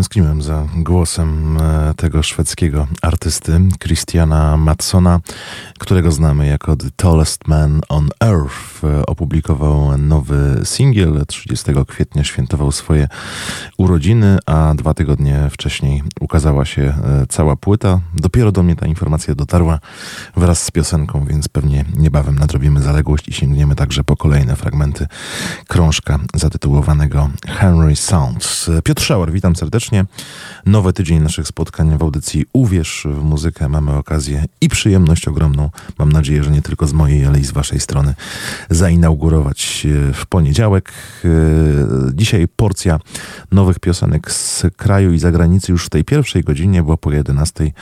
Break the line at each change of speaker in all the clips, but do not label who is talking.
Tęskniłem za głosem e, tego szwedzkiego artysty, Christiana Matsona, którego znamy jako The Tallest Man on Earth. E, opublikował nowy singiel, 30 kwietnia świętował swoje urodziny, a dwa tygodnie wcześniej ukazała się e, cała płyta. Dopiero do mnie ta informacja dotarła wraz z piosenką, więc pewnie niebawem nadrobimy zaległość i sięgniemy także po kolejne fragmenty krążka zatytułowanego Henry Sounds. Piotr Szauer, witam serdecznie. Nowy tydzień naszych spotkań w audycji Uwierz w muzykę. Mamy okazję i przyjemność ogromną, mam nadzieję, że nie tylko z mojej, ale i z waszej strony, zainaugurować w poniedziałek. Dzisiaj porcja nowych piosenek z kraju i zagranicy już w tej pierwszej godzinie, bo po 11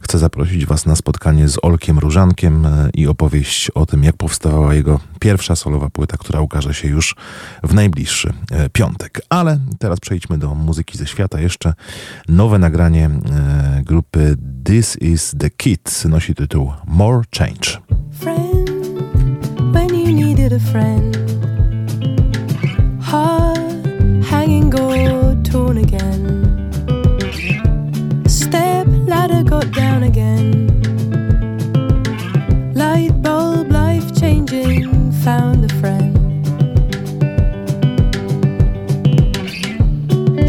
chcę zaprosić was na spotkanie z Olkiem Różankiem i opowieść o tym, jak powstawała jego pierwsza solowa płyta, która ukaże się już w najbliższy e, piątek. Ale teraz przejdźmy do muzyki ze świata. Jeszcze nowe nagranie e, grupy This is the Kid nosi tytuł More Change. Friend, when you needed a friend. Heart hanging or
torn again. Step ladder got down
again. Light bulb life changing found a friend.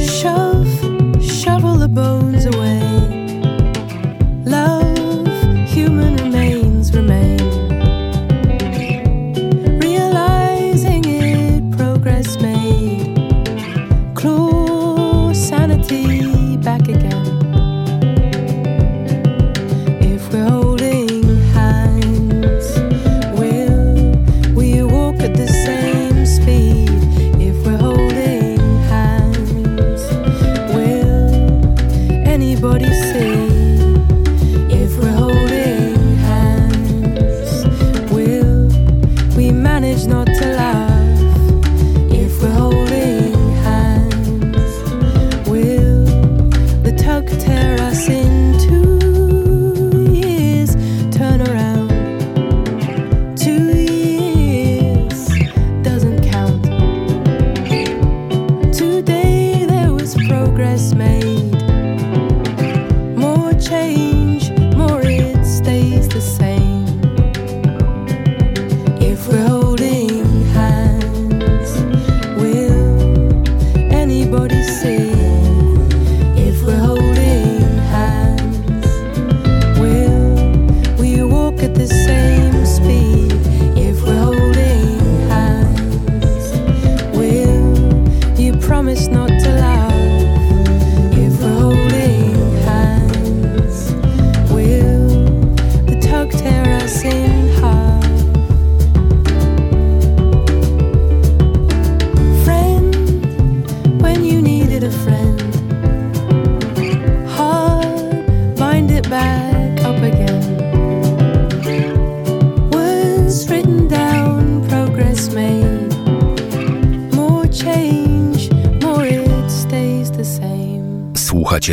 Shove, shovel the bones.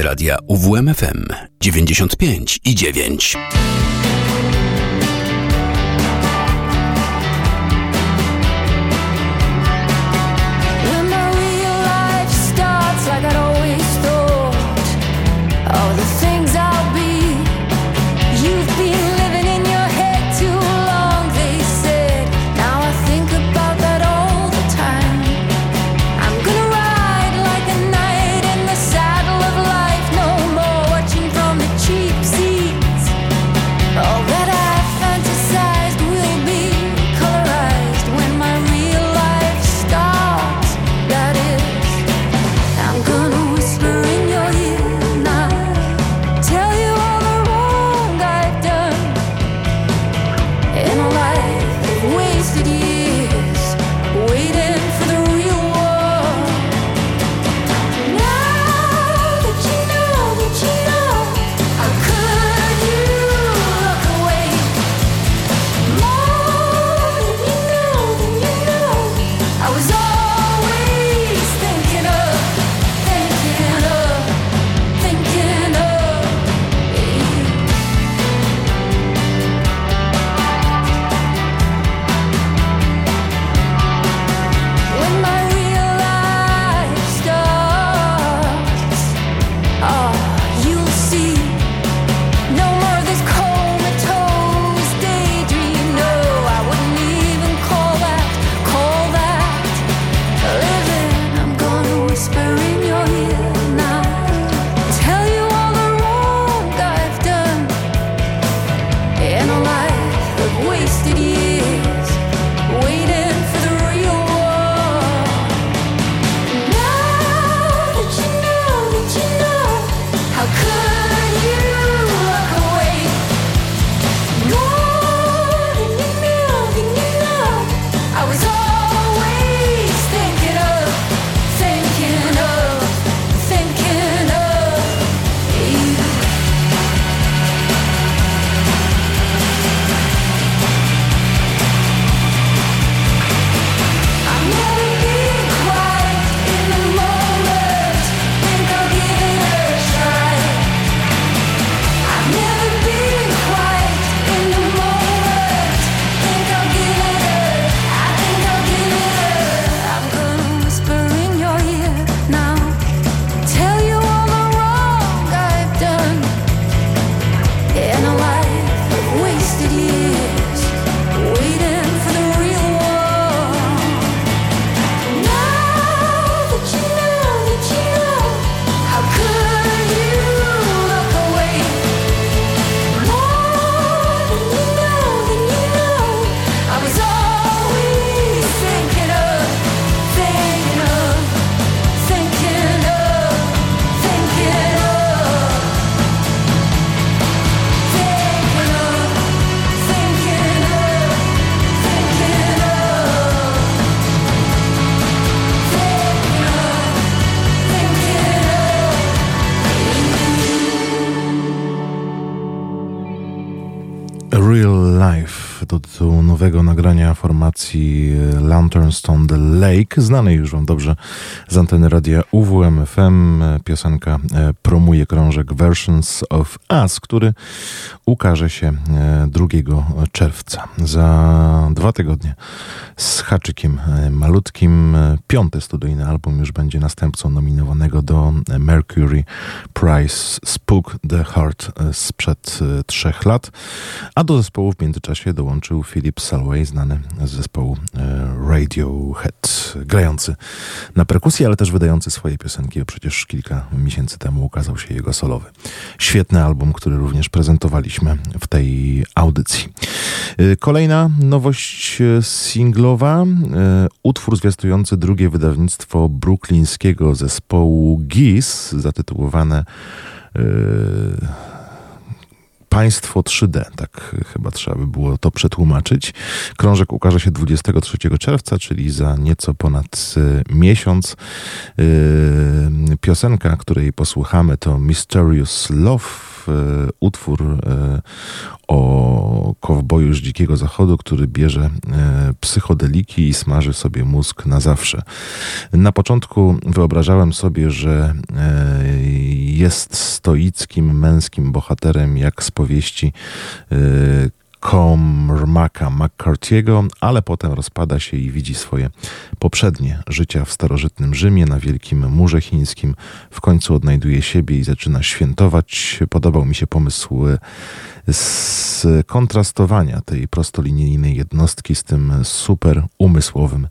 Radia UWMFM 95 i 9. Lake, znanej już Wam dobrze z anteny radia UWMFM. Piosenka e, promuje krążek Versions of Us, który ukaże się 2 e, czerwca. Za dwa tygodnie z haczykiem e, malutkim. Piąty studyjny album już będzie następcą nominowanego do Mercury Prize Spook the Heart sprzed trzech lat, a do zespołu w międzyczasie dołączy
dołączył Philip Selway, znany z zespołu Radiohead, grający na perkusji, ale też wydający swoje piosenki, bo przecież kilka miesięcy temu ukazał się jego solowy. Świetny album, który również prezentowaliśmy w tej audycji. E, kolejna nowość singlowa, utwór zwiastujący drugie wydawnictwo brooklińskiego zespołu GIS, zatytułowane Państwo 3D, tak chyba trzeba by było to przetłumaczyć. Krążek ukaże się 23 czerwca, czyli za nieco ponad e, miesiąc. E, piosenka, której posłuchamy, to Mysterious Love E, utwór e, o kowboju z dzikiego zachodu, który bierze e, psychodeliki i smaży sobie mózg na zawsze. Na początku wyobrażałem sobie, że jest stoickim, męskim bohaterem, jak z powieści Cormaca McCarthy'ego, ale potem rozpada się i widzi swoje poprzednie życia w starożytnym Rzymie, na Wielkim Murze Chińskim. W końcu odnajduje siebie i zaczyna świętować. Podobał mi się pomysł skontrastowania tej prostolinijnej jednostki z tym super umysłowym,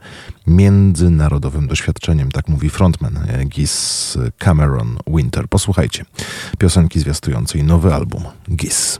międzynarodowym doświadczeniem, tak mówi frontman Gis Cameron Winter. Posłuchajcie piosenki zwiastującej nowy album Gis.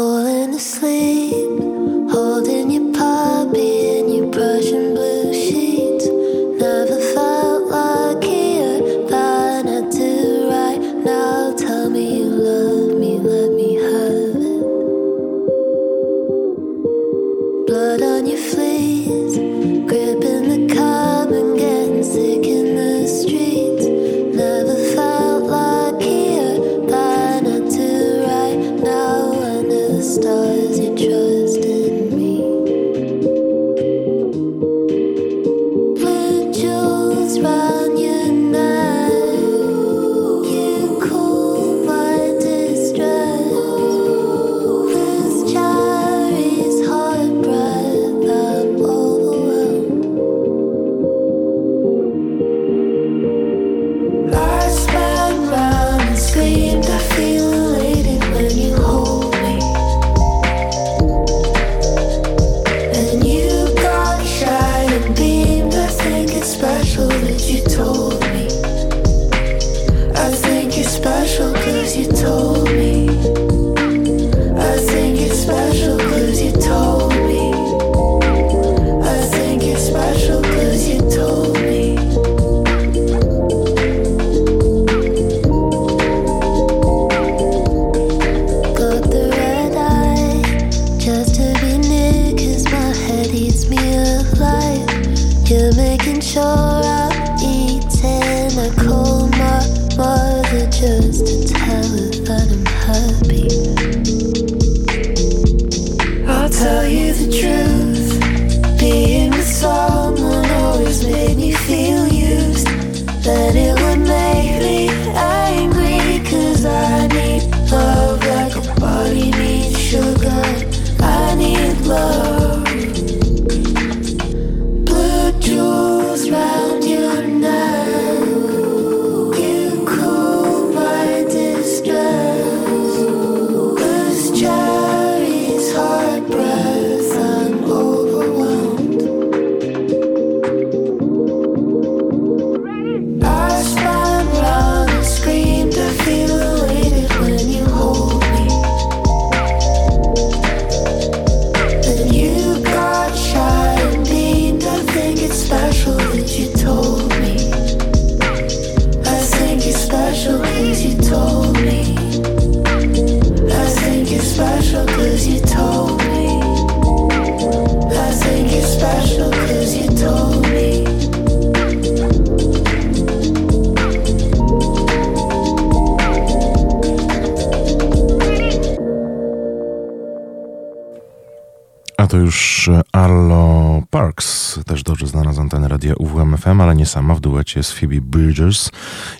Nie sama, w duecie z Phoebe Bridgers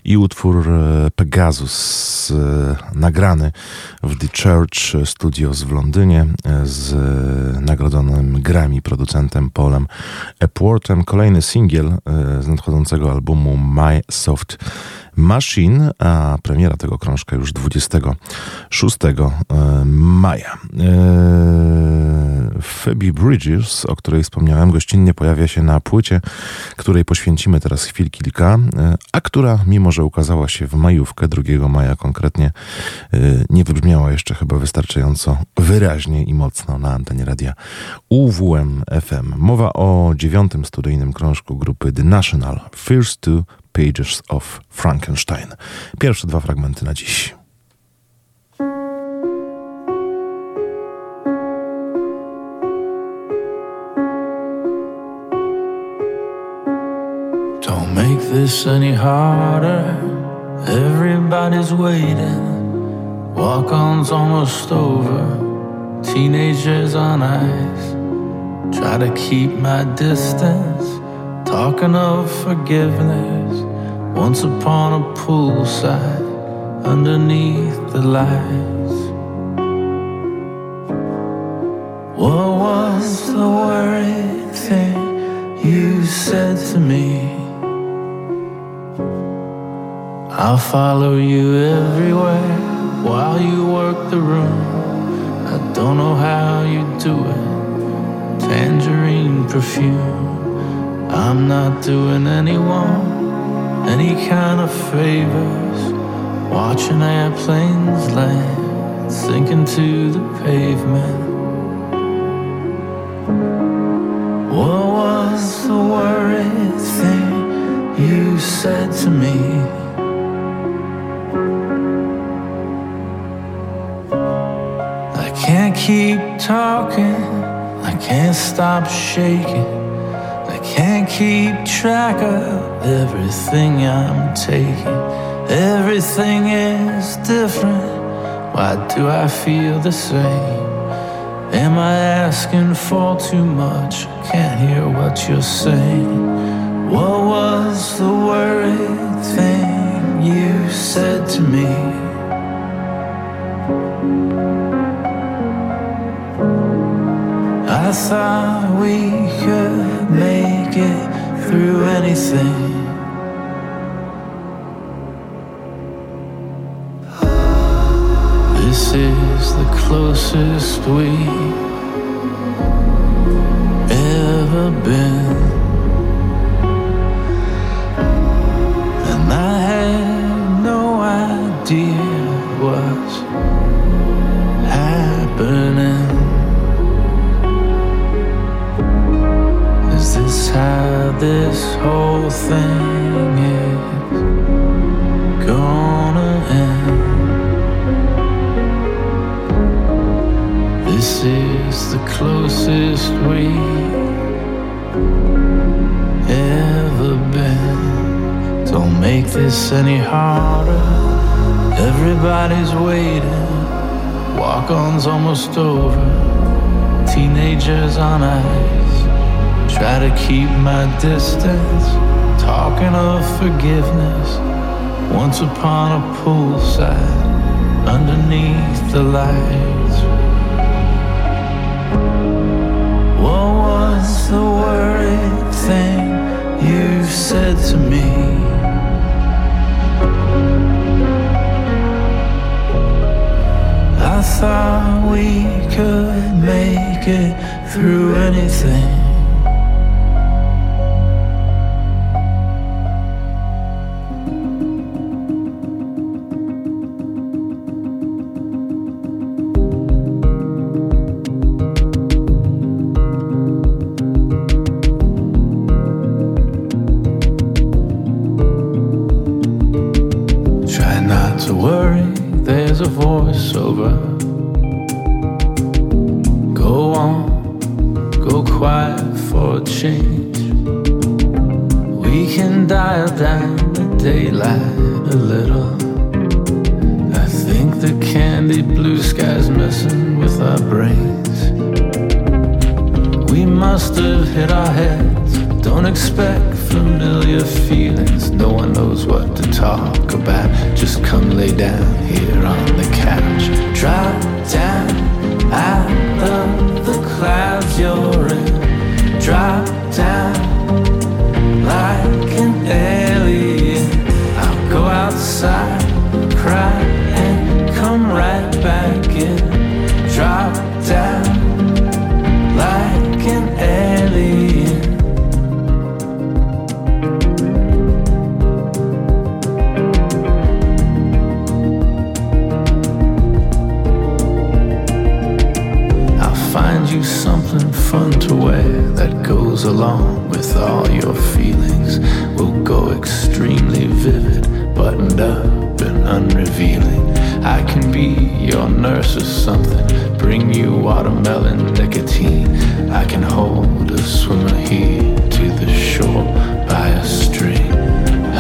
i utwór e, Pegasus, e, nagrany w The Church Studios w Londynie e, z nagrodzonym Grammy producentem Paulem Epworthem. Kolejny singiel z nadchodzącego albumu My Soft Machine, a premiera tego krążka już 26 maja. Phoebe Bridges, o której wspomniałem, gościnnie pojawia się na płycie, której poświęcimy teraz chwil kilka, a która, mimo że ukazała się w majówkę, 2 maja konkretnie, nie wybrzmiała jeszcze chyba wystarczająco wyraźnie i mocno na antenie radia UWM FM. Mowa o dziewiątym studyjnym krążku grupy The National, First Two Pages of Frankenstein. Pierwsze dwa fragmenty na dziś.
This any harder. Everybody's waiting. Walk on's almost over. Teenagers on ice. Try to keep my distance. Talking of forgiveness. Once upon a poolside. Underneath the lights. What was the worried thing you said to me? I'll follow you everywhere while you work the room. I don't know how you do it. Tangerine perfume. I'm not doing anyone any kind of favors. Watching airplanes land, sinking to the pavement. What was the worried thing you said to me? Keep talking, I can't stop shaking, I can't keep track of everything I'm taking. Everything is different. Why do I feel the same? Am I asking for too much? Can't hear what you're saying. What was the worried thing you said to me? I thought we could make it through anything. This is the closest we've ever been. Walk almost over. Teenagers on ice, try to keep my distance. Talking of forgiveness, once upon a poolside, underneath the lights. What was the worried thing you said to me? Thought we could make it through anything. Knows what to talk about. Just come lay down here on the couch. Drop down out of the clouds you're in. Drop down like an alien. I'll go outside, unrevealing. I can be your nurse or something, bring you watermelon nicotine. I can hold a swimmer here to the shore by a stream.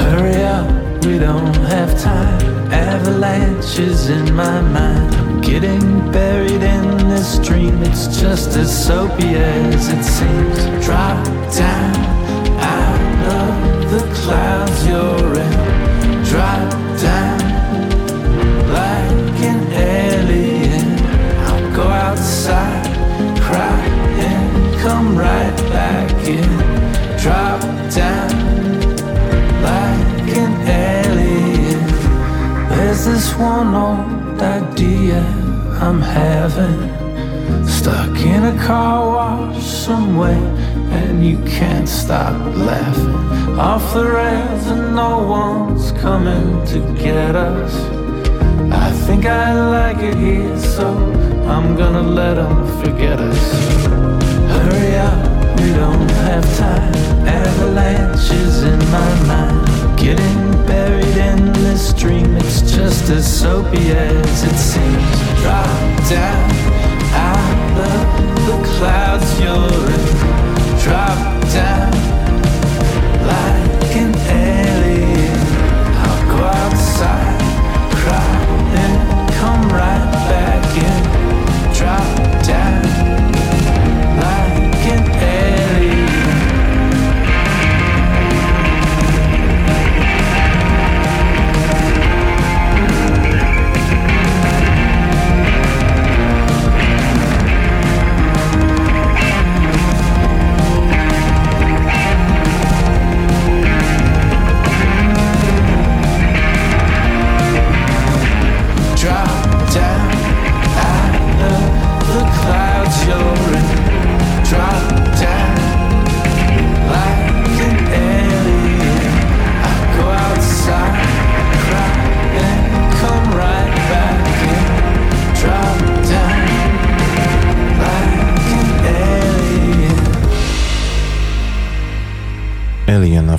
Hurry up, we don't have time. Avalanches in my mind. I'm getting buried in this dream. It's just as soapy as it seems. Drop down out of the clouds you're in. Drop down Drop down like an alien. There's this one old idea I'm having. Stuck in a car wash somewhere, and you can't stop laughing. Off the rails, and no one's coming to get us. I think I like it here, so I'm gonna let them forget us. Hurry up, we don't have time. Avalanches in my mind. Getting buried in this dream, it's just as soapy as it seems. Drop down out of the clouds you're in. Drop down like an alien.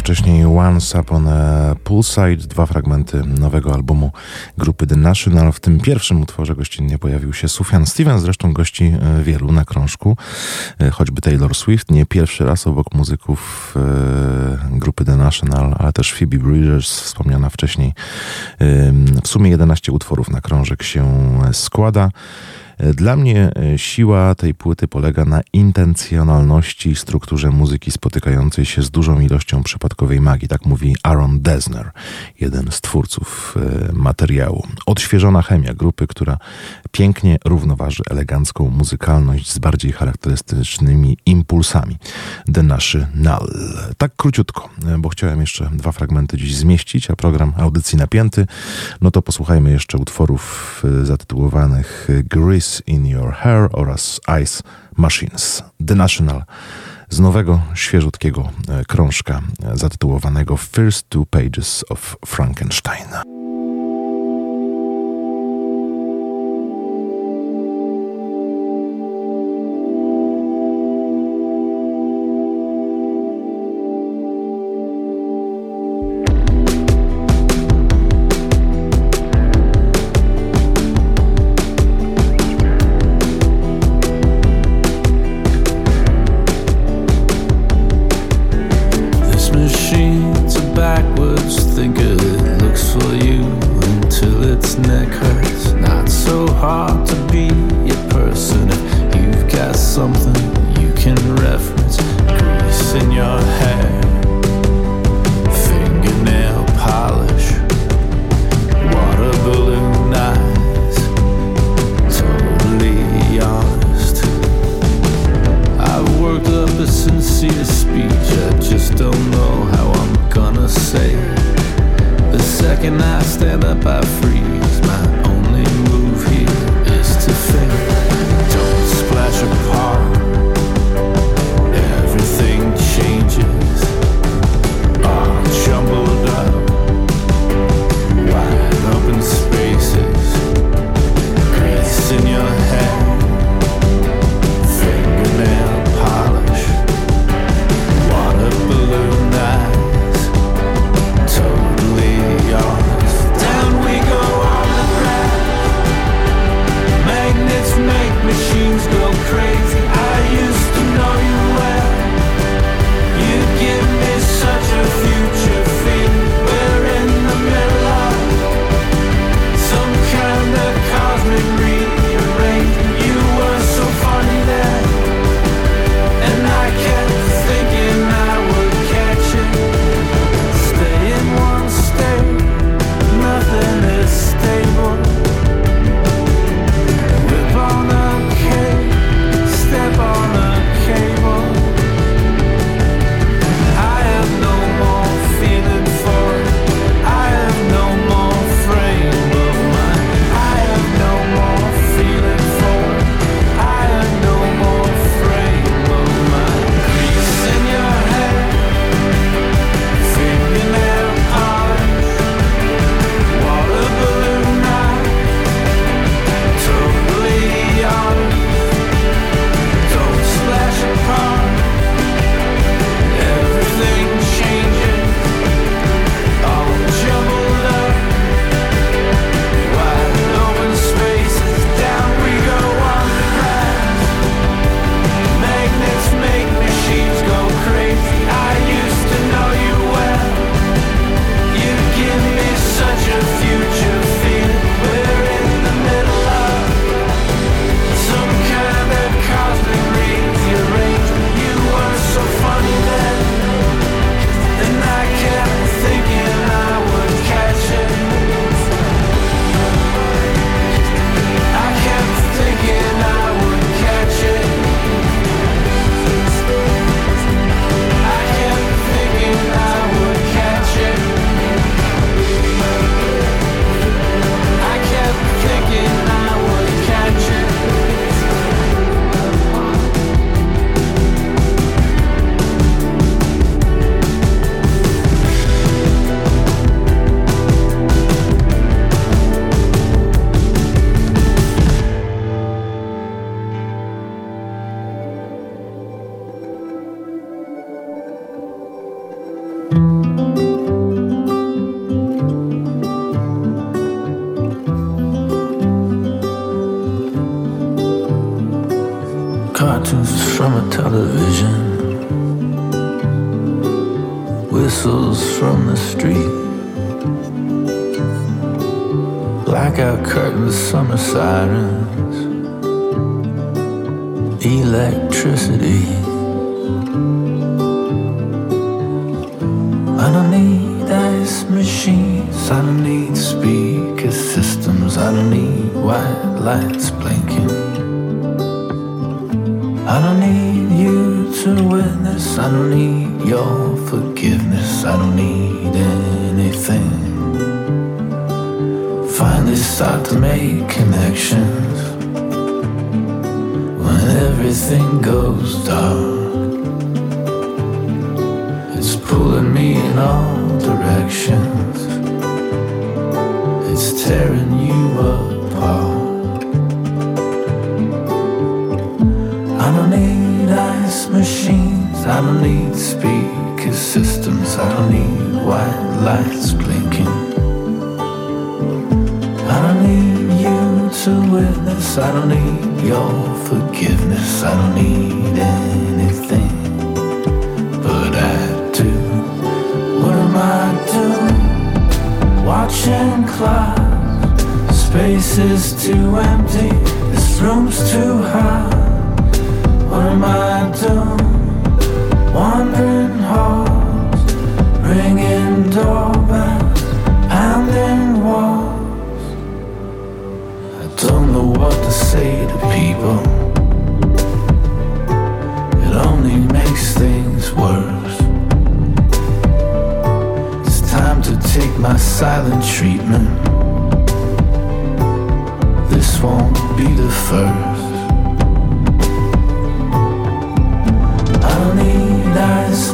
Wcześniej Once Upon a Poolside, dwa fragmenty nowego albumu grupy The National. W tym pierwszym utworze gościnnie pojawił się Sufjan Stevens, zresztą gości e, wielu na krążku, e, choćby Taylor Swift, nie pierwszy raz obok muzyków e, grupy The National, ale też Phoebe Bridgers, wspomniana wcześniej. W sumie 11 utworów na krążek się składa. Dla mnie e, siła tej płyty polega na intencjonalności i strukturze muzyki spotykającej się z dużą ilością przypadkowej magii, tak mówi Aaron Desner, jeden z twórców e, materiału. Odświeżona chemia grupy, która pięknie równoważy elegancką muzykalność z bardziej charakterystycznymi impulsami. The National. Tak króciutko, e, bo chciałem jeszcze dwa fragmenty dziś zmieścić, a program audycji napięty, no to posłuchajmy jeszcze utworów zatytułowanych Grease in Your Hair oraz Ice Machines. The National z nowego, świeżutkiego e, krążka e, zatytułowanego First Two Pages of Frankenstein.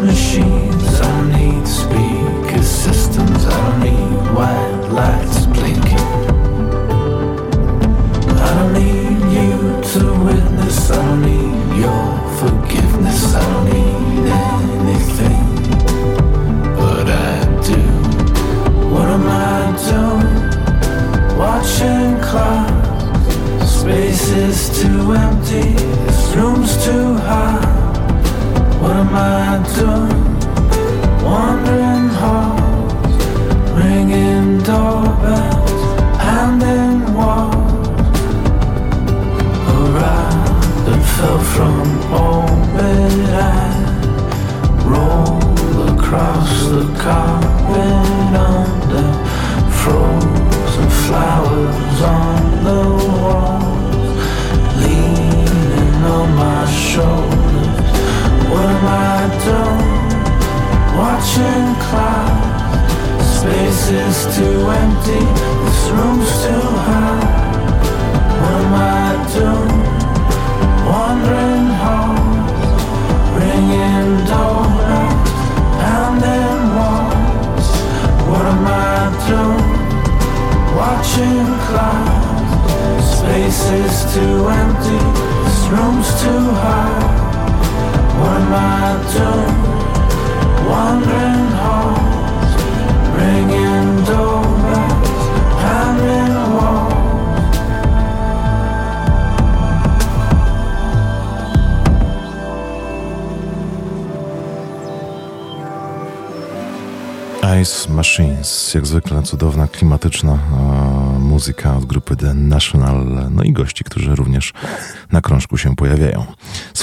machine.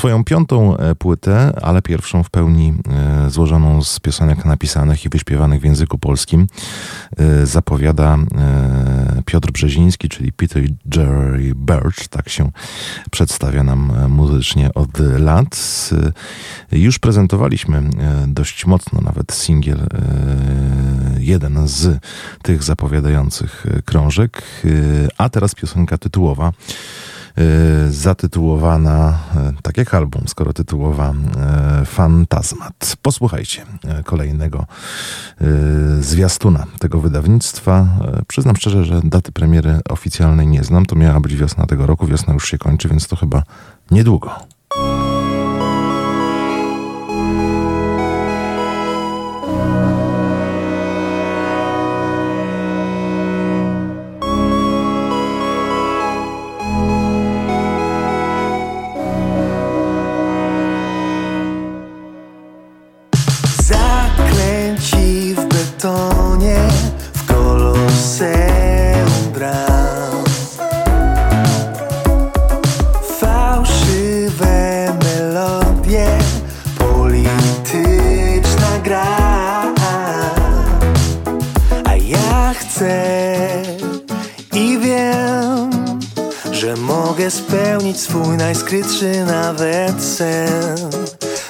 swoją piątą e, płytę, ale pierwszą w pełni e, złożoną z piosenek napisanych i wyśpiewanych w języku polskim e, zapowiada Piotr Brzeziński, czyli Peter Jerry Birch, tak się przedstawia nam muzycznie od lat. Już prezentowaliśmy dość mocno nawet singiel jeden z tych zapowiadających krążek, a teraz piosenka tytułowa. Y, zatytułowana, y, tak jak album, skoro tytułowa, y, Fantazmat. Posłuchajcie kolejnego zwiastuna tego wydawnictwa. Przyznam szczerze, że daty premiery oficjalnej nie znam. To miała być wiosna tego roku. Wiosna już się kończy, więc to chyba niedługo.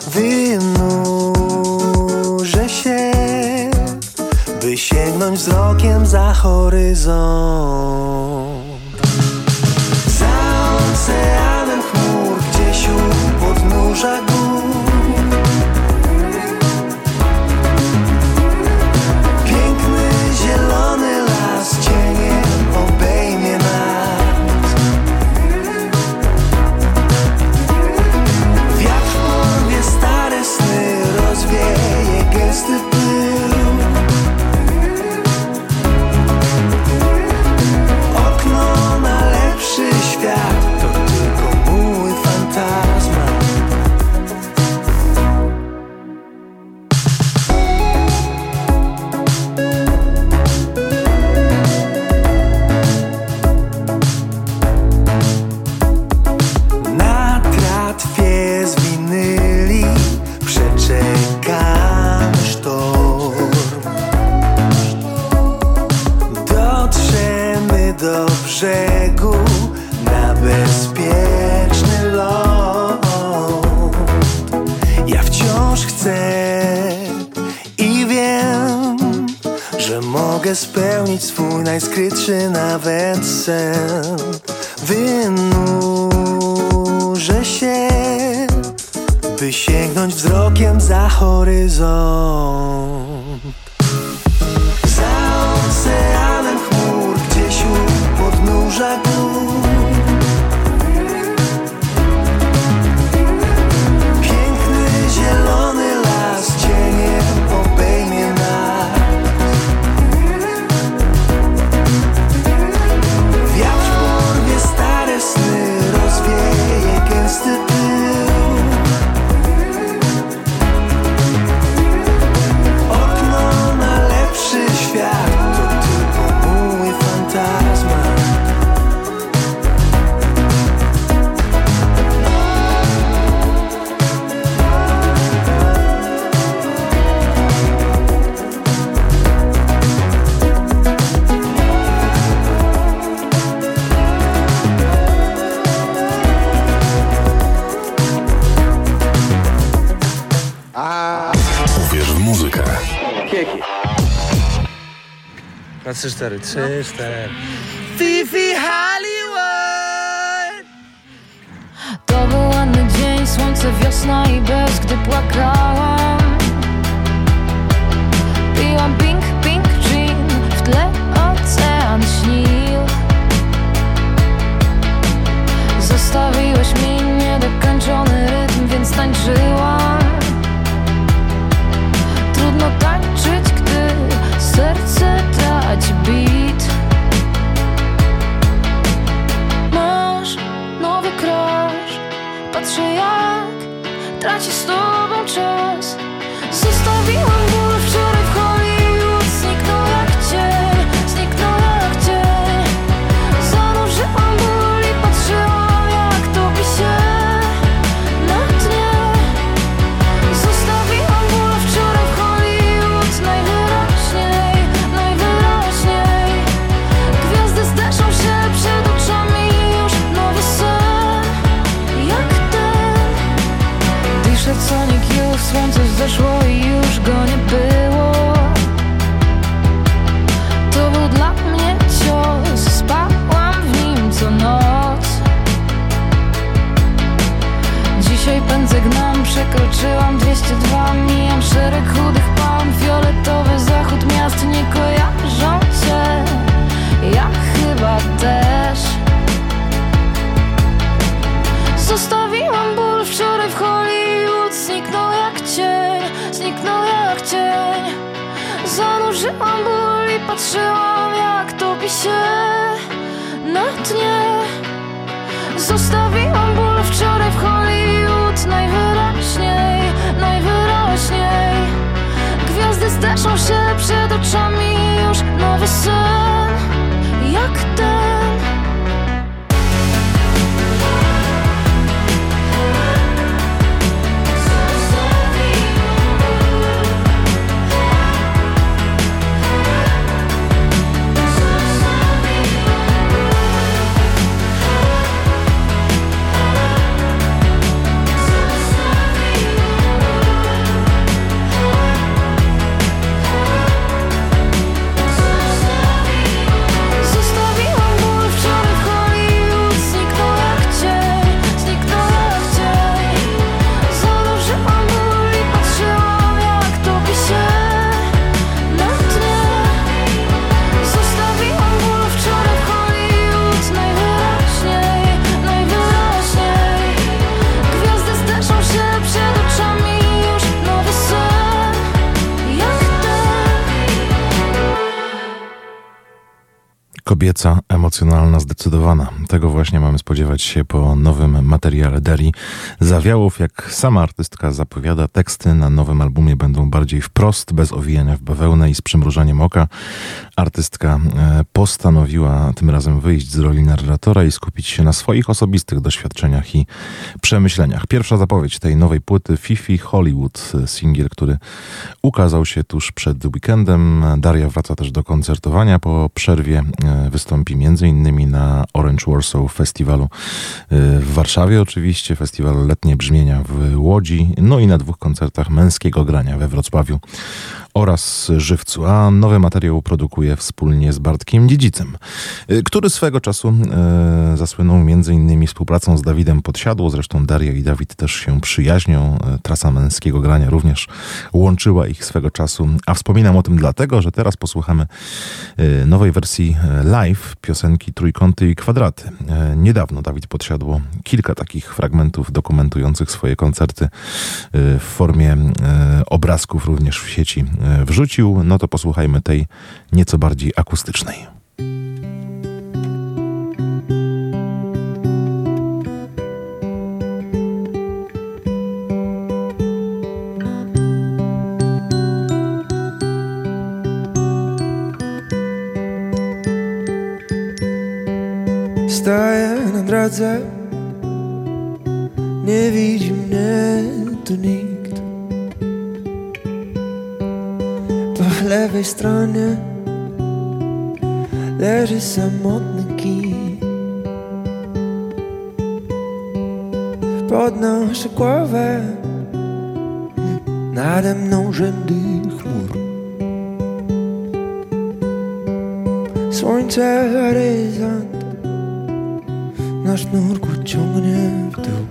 wynurzę się, by sięgnąć wzrokiem za horyzont.
trzy, cztery, trzy, no. cztery. Fifi Hollywood!
To był ładny dzień, słońce, wiosna i bez, gdy płakałam. Piłam pink, pink gin, w tle ocean śnił. Zostawiłeś mi niedokończony rytm, więc tańczyłam. Trudno tańczyć, gdy serce trać bit. Masz nowy crash Patrzę jak traci z tobą czas.
Emocjonalna, zdecydowana. Tego właśnie mamy spodziewać się po nowym materiale Deri. Zawiałów, jak sama artystka zapowiada, teksty na nowym albumie będą bardziej wprost, bez owijania w bawełnę i z przymrużeniem oka. Artystka e, postanowiła tym razem wyjść z roli narratora i skupić się na swoich osobistych doświadczeniach i przemyśleniach. Pierwsza zapowiedź tej nowej płyty Fifi Hollywood, e, singiel, który ukazał się tuż przed weekendem. Daria wraca też do koncertowania po przerwie. E, Wystąpi m.in. na Orange Warsaw Festiwalu w Warszawie oczywiście, festiwal Letnie Brzmienia w Łodzi, no i na dwóch koncertach męskiego grania we Wrocławiu oraz Żywcu, a nowy materiał produkuje wspólnie z Bartkiem Dziedzicem, y, który swego czasu e, zasłynął m.in. współpracą z Dawidem Podsiadło, zresztą Daria i Dawid też się przyjaźnią, e, trasa męskiego grania również łączyła ich swego czasu, a wspominam o tym dlatego, że teraz posłuchamy nowej wersji live piosenki Trójkąty i Kwadraty. Niedawno Dawid Podsiadło kilka takich fragmentów dokumentujących swoje koncerty w formie obrazków również w sieci wrzucił, no to posłuchajmy tej nieco bardziej akustycznej.
Stoję na drodze Nie widzi mnie tu nikt Po lewej stronie Leży samotny kij. Podnoszę głowę Nade mną rzędy chmur Słońce, horyzont Nasz nurku ciągnie w dół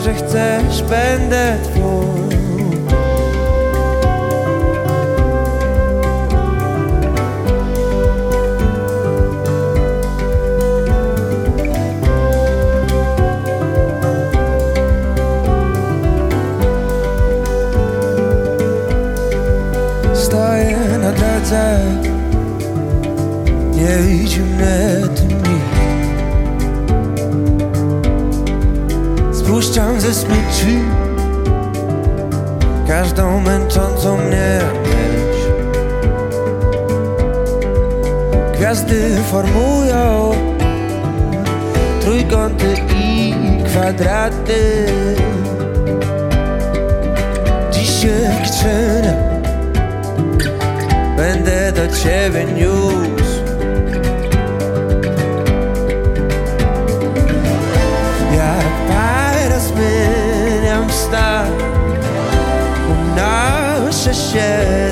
że chcesz, będę Gwiazdy formują Trójkąty i kwadraty. Dziś się Będę do ciebie niósł. Jak para zmieniam stan Unoszę się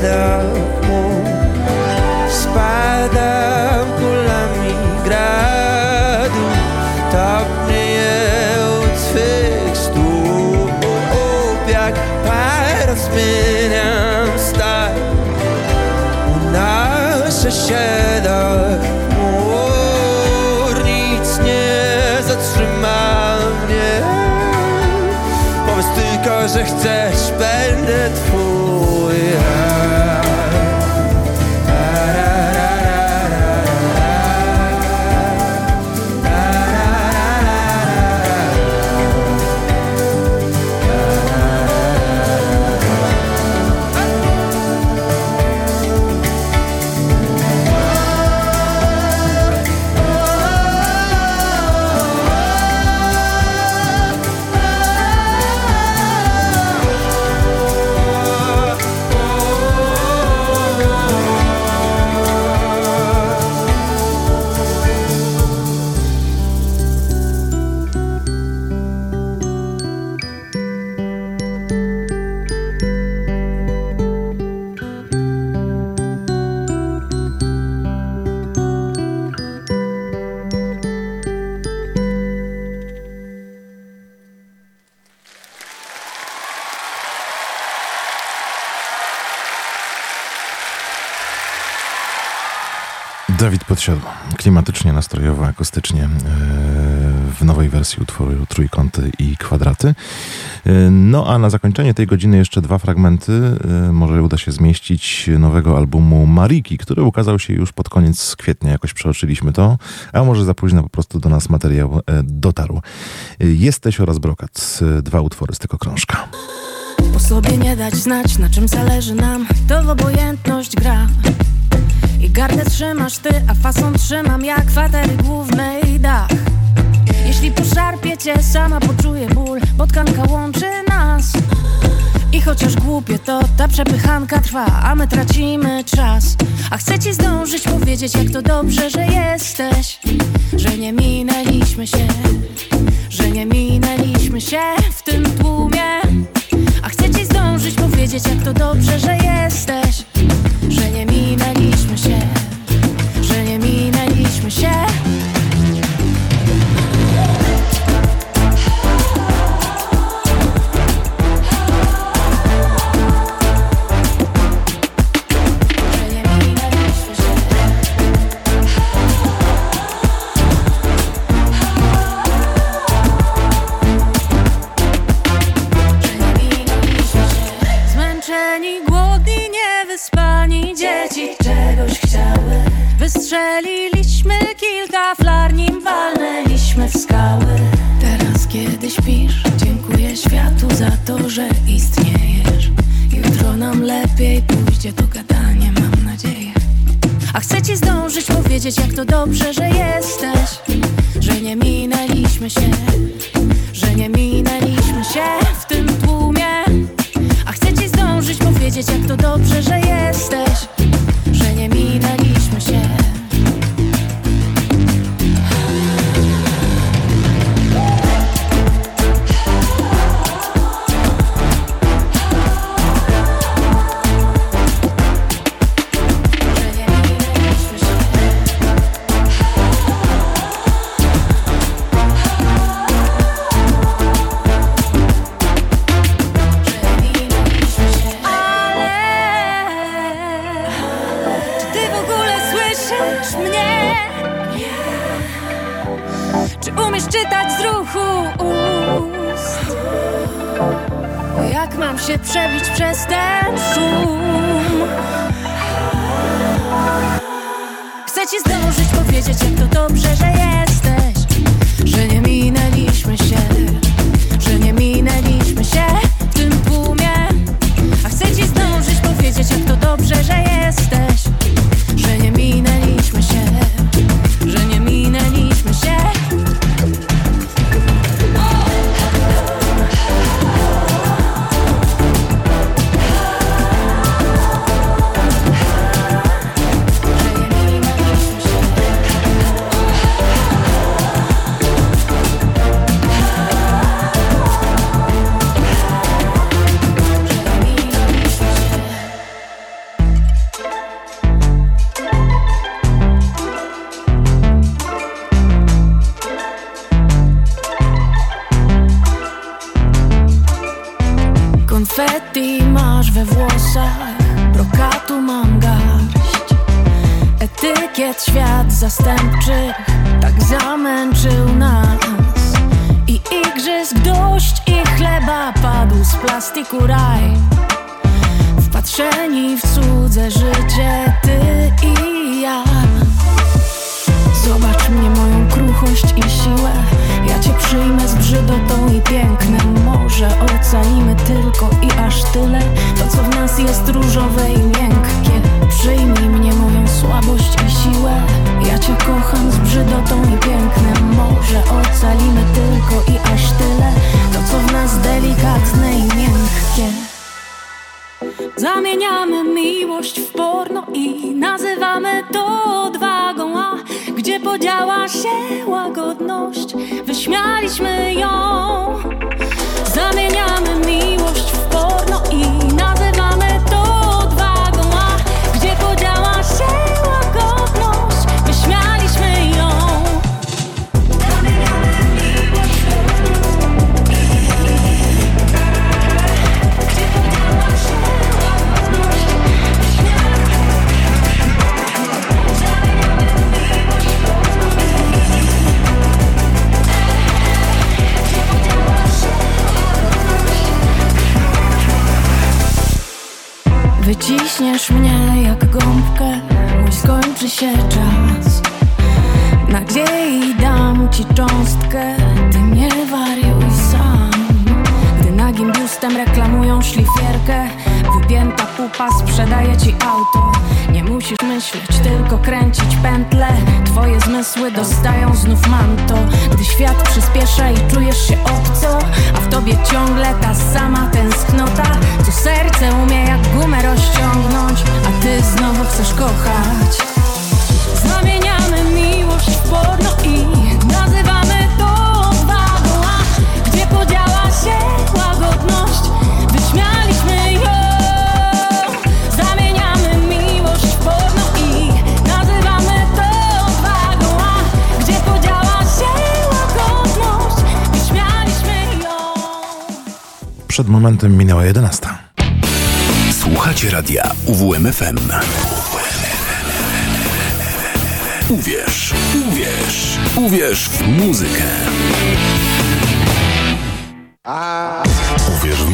chcesz,
Podsiadło. Klimatycznie, nastrojowo, akustycznie e, w nowej wersji utworu Trójkąty i Kwadraty. E, No a na zakończenie tej godziny jeszcze dwa fragmenty. e, Może uda się zmieścić nowego albumu Mariki, który ukazał się już pod koniec kwietnia. Jakoś przeoczyliśmy to. A może za późno po prostu do nas materiał dotarł. Jesteś oraz Brokat. Dwa utwory z tego krążka.
Sobie nie dać znać, na czym zależy nam. To w obojętność gra. I gardę trzymasz ty, a fason trzymam jak kwatery głównej dach. Jeśli poszarpie cię, sama poczuję ból. Bo tkanka łączy nas. I chociaż głupie to ta przepychanka trwa A my tracimy czas. A chcę ci zdążyć powiedzieć jak to dobrze, że jesteś. Że nie minęliśmy się. Że nie minęliśmy się w tym tłumie a chcę ci zdążyć powiedzieć, jak to dobrze, że jesteś. Że nie minęliśmy się. Że nie minęliśmy się Wystrzeliliśmy kilka flar, nim walnęliśmy w skały. Teraz kiedy śpisz, dziękuję światu za to, że istniejesz. Jutro nam lepiej pójdzie to gadanie, mam nadzieję. A chcę ci zdążyć powiedzieć, jak to dobrze, że jesteś. Że nie minęliśmy się Że nie minęliśmy się w tym tłumie. A chcę ci zdążyć powiedzieć, jak to dobrze, że jesteś
Uwierz w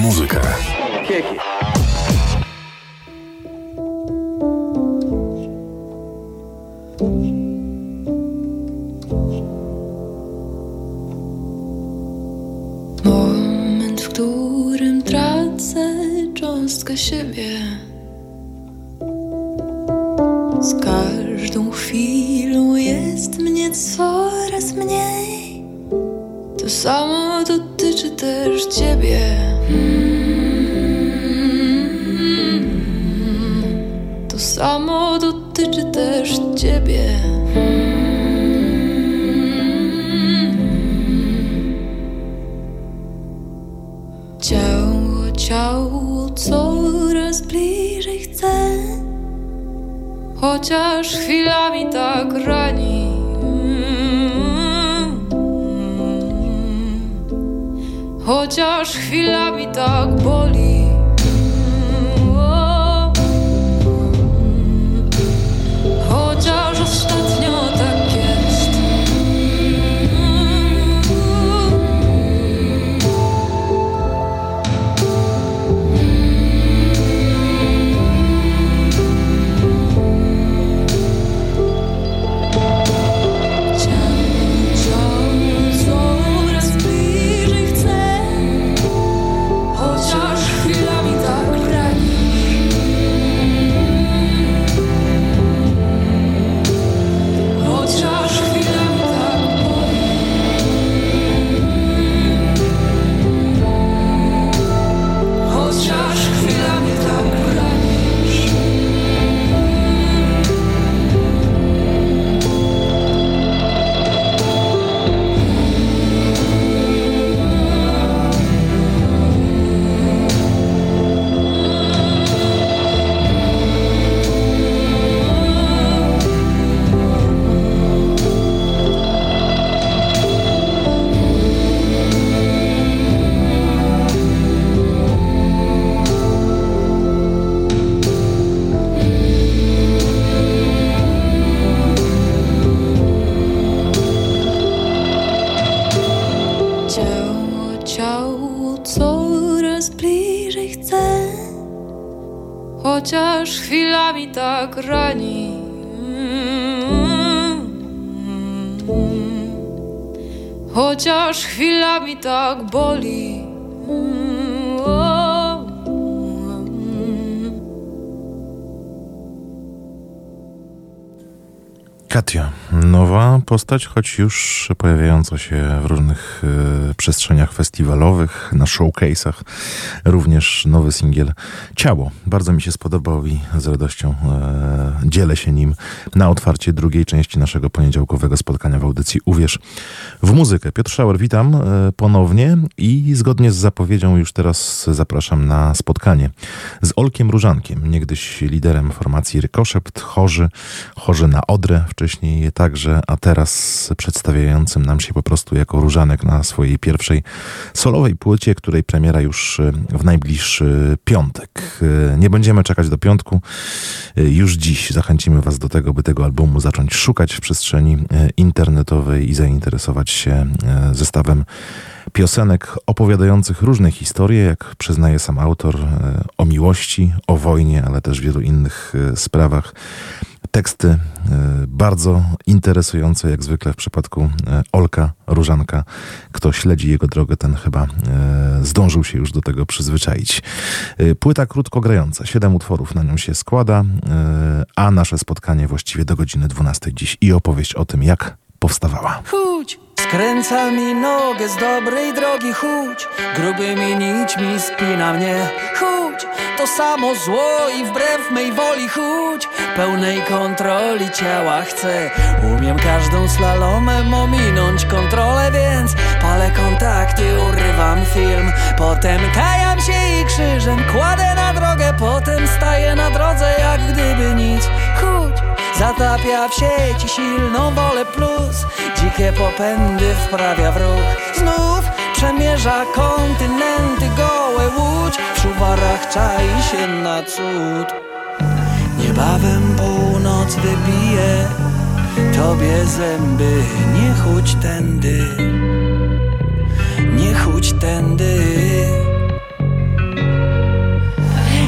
postać, choć już pojawiająca się w różnych e, przestrzeniach festiwalowych, na showcase'ach. Również nowy singiel Ciało. Bardzo mi się spodobał i z radością e, dzielę się nim na otwarcie drugiej części naszego poniedziałkowego spotkania w audycji Uwierz w muzykę. Piotr Szauer, witam e, ponownie i zgodnie z zapowiedzią już teraz zapraszam na spotkanie z Olkiem Różankiem, niegdyś liderem formacji Rykoszept, chorzy, chorzy na Odrę, wcześniej także, a teraz przedstawiającym nam się po prostu jako Różanek na swojej pierwszej solowej płycie, której premiera już e, w najbliższy piątek. E, Nie będziemy czekać do piątku. Już dziś zachęcimy Was do tego, by tego albumu zacząć szukać w przestrzeni internetowej i zainteresować się e, zestawem piosenek opowiadających różne historie, jak przyznaje sam autor, e, o miłości, o wojnie, ale też wielu innych e, sprawach. Teksty bardzo interesujące, jak zwykle w przypadku Olka Różanka. Kto śledzi jego drogę, ten chyba zdążył się już do tego przyzwyczaić. Płyta krótko grająca, siedem utworów na nią się składa, a nasze spotkanie właściwie do godziny 12 dziś i opowieść o tym, jak powstawała.
Chudź, skręca mi nogę z dobrej drogi Chudź, grubymi nićmi spina mnie. Chudź, to samo zło i wbrew mej woli Chudź, pełnej kontroli ciała chcę. Umiem każdą slalomem ominąć kontrolę, więc. Palę kontakty, urywam film. Potem kajam się i krzyżem kładę na drogę. Potem staję na drodze jak gdyby nic. Chudź, Zatapia w sieci silną wolę plus. Dzikie popędy wprawia w ruch Znów przemierza kontynenty gołe łódź. W szuwarach czai się na cud. Niebawem północ wybije. Tobie zęby Nie chudź tędy. Nie chudź tędy.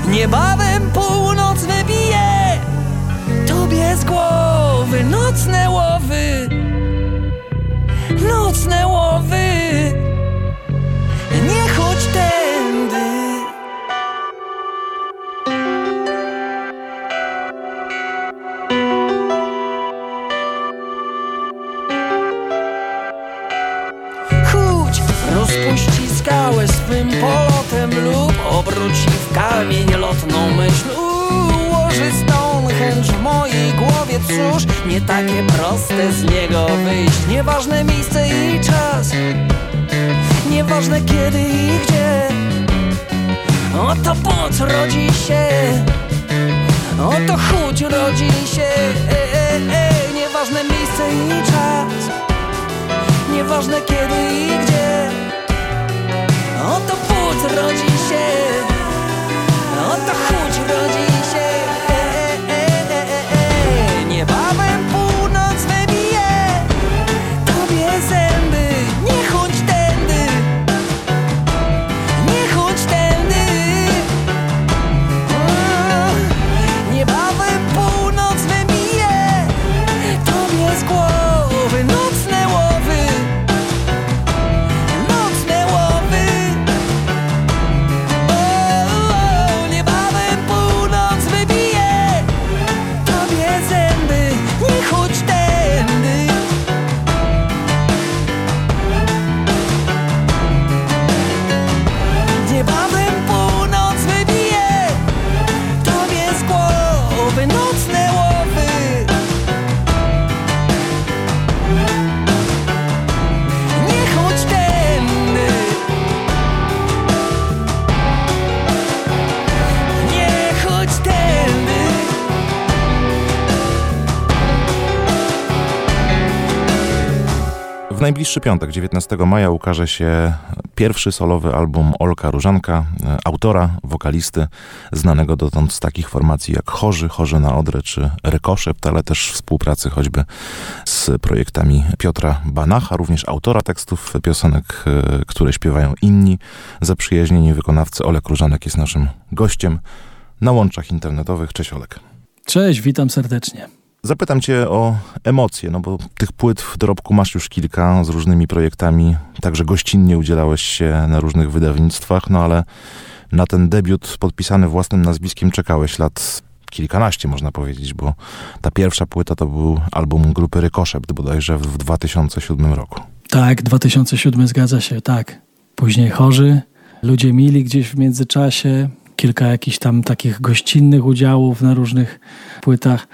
Niebawem północ wybije. Tobie z głowy nocne łowy Nocne łowy. Nie chodź tędy. Chódź, rozpuści skałę swym polotem lub obróci w kamień lotną myśl. Ułoży W mojej głowie, cóż, nie takie proste z niego wyjść. Nieważne miejsce i czas, nieważne kiedy i gdzie. Oto płuc rodzi się, oto chudź rodzi się. E, e, e. Nieważne miejsce i czas Nieważne kiedy i gdzie. Oto płuc rodzi się Oto chudź rodzi
W najbliższy piątek, 19 maja, ukaże się pierwszy solowy album Olka Różanka, e, autora, wokalisty, znanego dotąd z takich formacji jak Chorzy, Chorzy na Odrę czy Rykoszept, ale też współpracy choćby z projektami Piotra Banacha, również autora tekstów piosenek, e, które śpiewają inni zaprzyjaźnieni wykonawcy. Olek Różanek jest naszym gościem na łączach internetowych. Cześć Olek.
Cześć, witam serdecznie.
Zapytam Cię o emocje, no bo tych płyt w dorobku masz już kilka z różnymi projektami, także gościnnie udzielałeś się na różnych wydawnictwach, no ale na ten debiut podpisany własnym nazwiskiem czekałeś lat kilkanaście, można powiedzieć, bo ta pierwsza płyta to był album grupy Rykoszept bodajże w 2007 roku.
Tak, 2007 zgadza się, tak. Później chorzy, ludzie mili gdzieś w międzyczasie, kilka jakichś tam takich gościnnych udziałów na różnych płytach.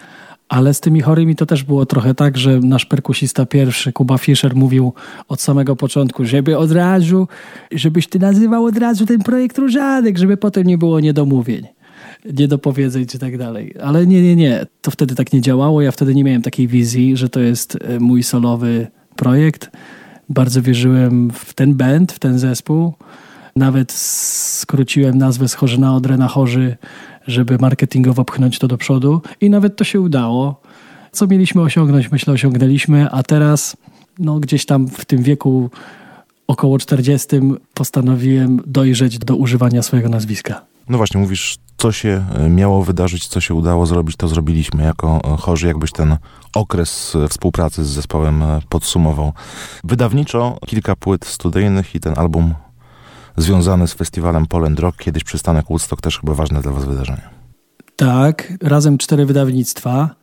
Ale z tymi chorymi to też było trochę tak, że nasz perkusista pierwszy, Kuba Fischer, mówił od samego początku, żeby od razu, żebyś ty nazywał od razu ten projekt Różanek, żeby potem nie było niedomówień, niedopowiedzeń czy tak dalej. Ale nie, nie, nie. To wtedy tak nie działało. Ja wtedy nie miałem takiej wizji, że to jest e, mój solowy projekt. Bardzo wierzyłem w ten band, w ten zespół. Nawet skróciłem nazwę z Chorzy na Odrę na Chorzy, żeby marketingowo pchnąć to do przodu i nawet to się udało. Co mieliśmy osiągnąć, myślę, osiągnęliśmy, a teraz no, gdzieś tam w tym wieku około 40 postanowiłem dojrzeć do używania swojego nazwiska.
No właśnie, mówisz, co się e, miało wydarzyć, co się udało zrobić, to zrobiliśmy jako e, chorzy. Jakbyś ten okres e, współpracy z zespołem podsumował. Wydawniczo kilka płyt studyjnych i ten album związany z festiwalem Poland Rock, kiedyś przystanek Woodstock, też chyba ważne dla was wydarzenie.
Tak, razem cztery wydawnictwa.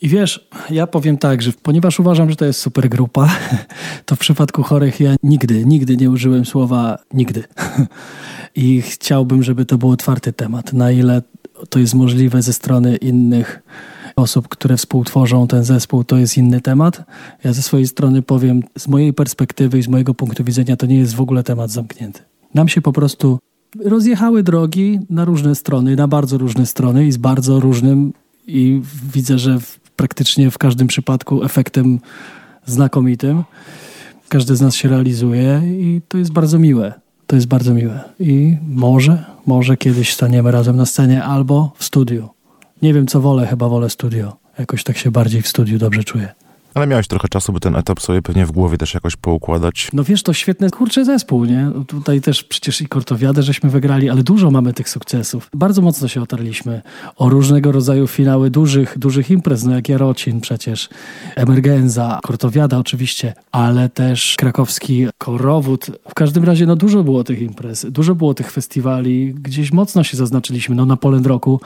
I wiesz, ja powiem tak, że ponieważ uważam, że to jest super grupa, to w przypadku chorych ja nigdy, nigdy nie użyłem słowa nigdy. I chciałbym, żeby to był otwarty temat. Na ile to jest możliwe ze strony innych osób, które współtworzą ten zespół, to jest inny temat. Ja ze swojej strony powiem, z mojej perspektywy i z mojego punktu widzenia, to nie jest w ogóle temat zamknięty. Nam się po prostu rozjechały drogi na różne strony, na bardzo różne strony i z bardzo różnym i widzę, że w, praktycznie w każdym przypadku efektem znakomitym. Każdy z nas się realizuje i to jest bardzo miłe. To jest bardzo miłe. I może, może kiedyś staniemy razem na scenie albo w studiu. Nie wiem, co wolę, chyba wolę studio. Jakoś tak się bardziej w studiu dobrze czuję.
Ale miałeś trochę czasu, by ten etap sobie pewnie w głowie też jakoś poukładać.
No wiesz, to świetny kurczę zespół, nie? Tutaj też przecież i Kortowiadę żeśmy wygrali, ale dużo mamy tych sukcesów. Bardzo mocno się otarliśmy o różnego rodzaju finały dużych, dużych imprez, no jak Jarocin przecież, Emergenza, Kortowiada oczywiście, ale też krakowski Korowód. W każdym razie no dużo było tych imprez, dużo było tych festiwali, gdzieś mocno się zaznaczyliśmy. No na Poland Roku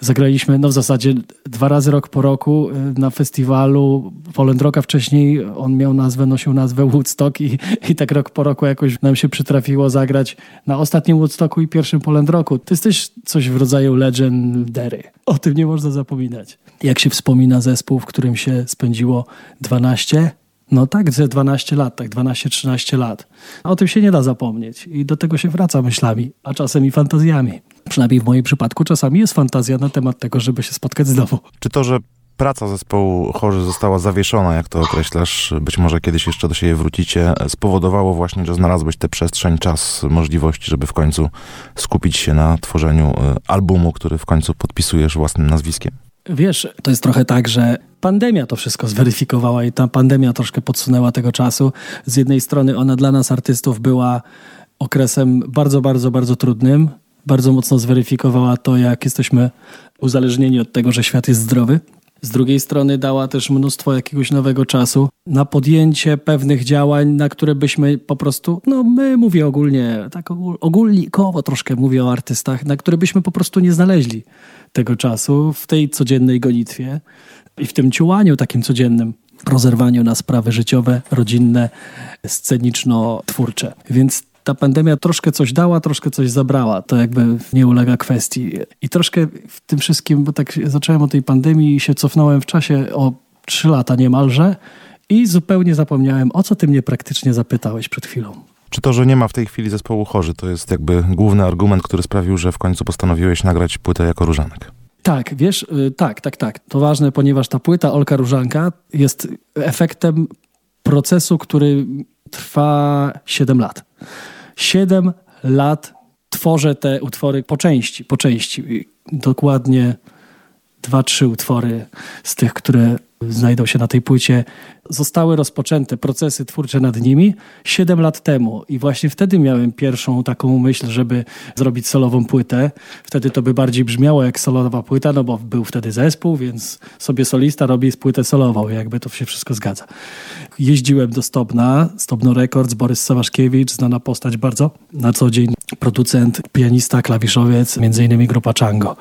zagraliśmy, no w zasadzie dwa razy rok po roku y, na festiwalu Poland Rocka wcześniej on miał nazwę, nosił nazwę Woodstock i, i tak rok po roku jakoś nam się przytrafiło zagrać na ostatnim Woodstocku i pierwszym Poland Rocku. To jest też coś w rodzaju legendary. O tym nie można zapominać. Jak się wspomina zespół, w którym się spędziło 12 no tak, ze 12 lat, tak 12-13 lat. O tym się nie da zapomnieć i do tego się wraca myślami, a czasem i fantazjami. Przynajmniej w moim przypadku czasami jest fantazja na temat tego, żeby się spotkać znowu.
Czy to, że praca zespołu chorzy została zawieszona, jak to określasz, być może kiedyś jeszcze do siebie wrócicie, spowodowało właśnie, że znalazłeś tę przestrzeń, czas, możliwości, żeby w końcu skupić się na tworzeniu e, albumu, który w końcu podpisujesz własnym nazwiskiem?
Wiesz, to jest trochę tak, że pandemia to wszystko zweryfikowała i ta pandemia troszkę podsunęła tego czasu. Z jednej strony ona dla nas, artystów, była okresem bardzo, bardzo, bardzo trudnym. Bardzo mocno zweryfikowała to, jak jesteśmy uzależnieni od tego, że świat jest zdrowy. Z drugiej strony dała też mnóstwo jakiegoś nowego czasu na podjęcie pewnych działań, na które byśmy po prostu, no my mówię ogólnie, tak ogól, ogólnikowo troszkę mówię o artystach, na które byśmy po prostu nie znaleźli tego czasu w tej codziennej gonitwie i w tym ciułaniu takim codziennym rozerwaniu na sprawy życiowe, rodzinne, sceniczno-twórcze. Więc ta pandemia troszkę coś dała, troszkę coś zabrała. To jakby nie ulega kwestii. I troszkę w tym wszystkim, bo tak zacząłem o tej pandemii i się cofnąłem w czasie o trzy lata niemalże i zupełnie zapomniałem, o co ty mnie praktycznie zapytałeś przed chwilą.
Czy to, że nie ma w tej chwili zespołu chorzy, to jest jakby główny argument, który sprawił, że w końcu postanowiłeś nagrać płytę jako różanek?
Tak, wiesz, y, tak, tak, tak. To ważne, ponieważ ta płyta Olka Różanka jest efektem procesu, który trwa 7 lat. Siedem lat tworzę te utwory po części, po części. Dokładnie dwa, trzy utwory z tych, które znajdą się na tej płycie, zostały rozpoczęte procesy twórcze nad nimi 7 lat temu. I właśnie wtedy miałem pierwszą taką myśl, żeby zrobić solową płytę. Wtedy to by bardziej brzmiało jak solowa płyta, no bo był wtedy zespół, więc sobie solista robi płytę solową, jakby to się wszystko zgadza. Jeździłem do Stobna, Stobno Records, Borys Sawaszkiewicz, znana postać bardzo, na co dzień producent, pianista, klawiszowiec, między innymi grupa Chango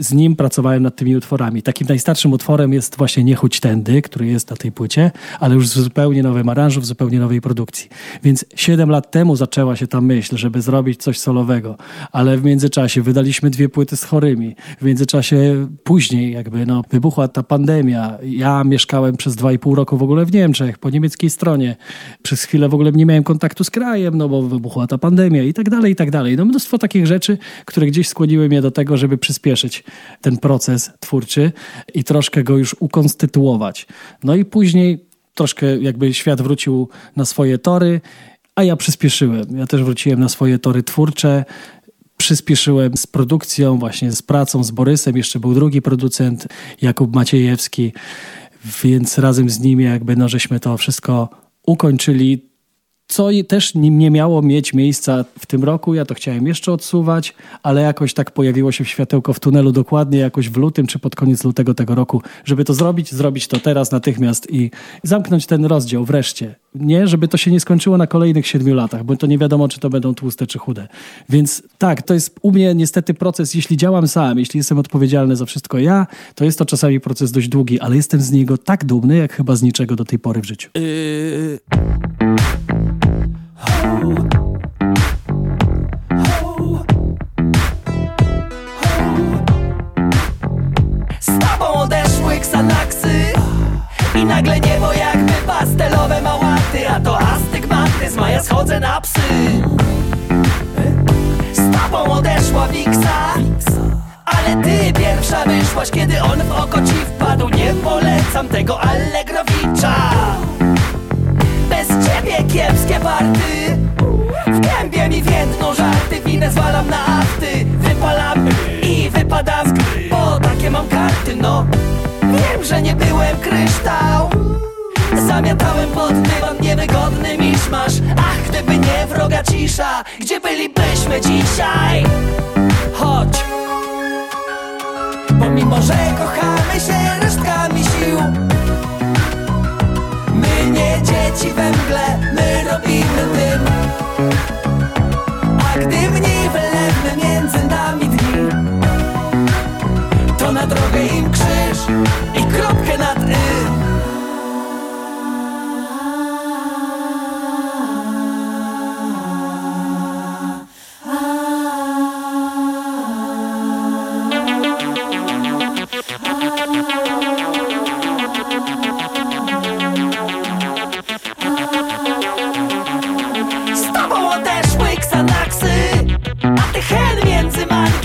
z nim pracowałem nad tymi utworami. Takim najstarszym utworem jest właśnie Nie chudź tędy, który jest na tej płycie, ale już z zupełnie nowym aranżu, w zupełnie nowej produkcji. Więc 7 lat temu zaczęła się ta myśl, żeby zrobić coś solowego, ale w międzyczasie wydaliśmy dwie płyty z chorymi. W międzyczasie później jakby no, wybuchła ta pandemia. Ja mieszkałem przez dwa i pół roku w ogóle w Niemczech, po niemieckiej stronie. Przez chwilę w ogóle nie miałem kontaktu z krajem, no bo wybuchła ta pandemia i tak dalej, i tak dalej. No mnóstwo takich rzeczy, które gdzieś skłoniły mnie do tego, żeby przyspieszyć ten proces twórczy i troszkę go już ukonstytuować. No i później troszkę jakby świat wrócił na swoje tory, a ja przyspieszyłem. Ja też wróciłem na swoje tory twórcze. Przyspieszyłem z produkcją, właśnie z pracą z Borysem. Jeszcze był drugi producent, Jakub Maciejewski, więc razem z nim jakby no, żeśmy to wszystko ukończyli co też nie miało mieć miejsca w tym roku. Ja to chciałem jeszcze odsuwać, ale jakoś tak pojawiło się światełko w tunelu dokładnie jakoś w lutym czy pod koniec lutego tego roku, żeby to zrobić, zrobić to teraz natychmiast i zamknąć ten rozdział wreszcie. Nie, żeby to się nie skończyło na kolejnych siedmiu latach, bo to nie wiadomo, czy to będą tłuste czy chude. Więc tak, to jest u mnie niestety proces, jeśli działam sam, jeśli jestem odpowiedzialny za wszystko ja, to jest to czasami proces dość długi, ale jestem z niego tak dumny, jak chyba z niczego do tej pory w życiu.
Yy... nagle niebo jakby pastelowe małaty A to astygmatyzm, a ja schodzę na psy. Z tobą odeszła Wiksa Ale ty pierwsza wyszłaś, kiedy on w oko ci wpadł. Nie polecam tego Allegrowicza. Bez ciebie kiepskie party W gębie mi więdną żarty Winę zwalam na afty. Wypalam i wypadam Bo takie mam karty, no Wiem, że nie byłem kryształ. Zamiatałem pod dywan niewygodny miszmasz. Ach, gdyby nie wroga cisza Gdzie bylibyśmy dzisiaj? Chodź. Pomimo, że kochamy się resztkami sił My nie dzieci we mgle, my robimy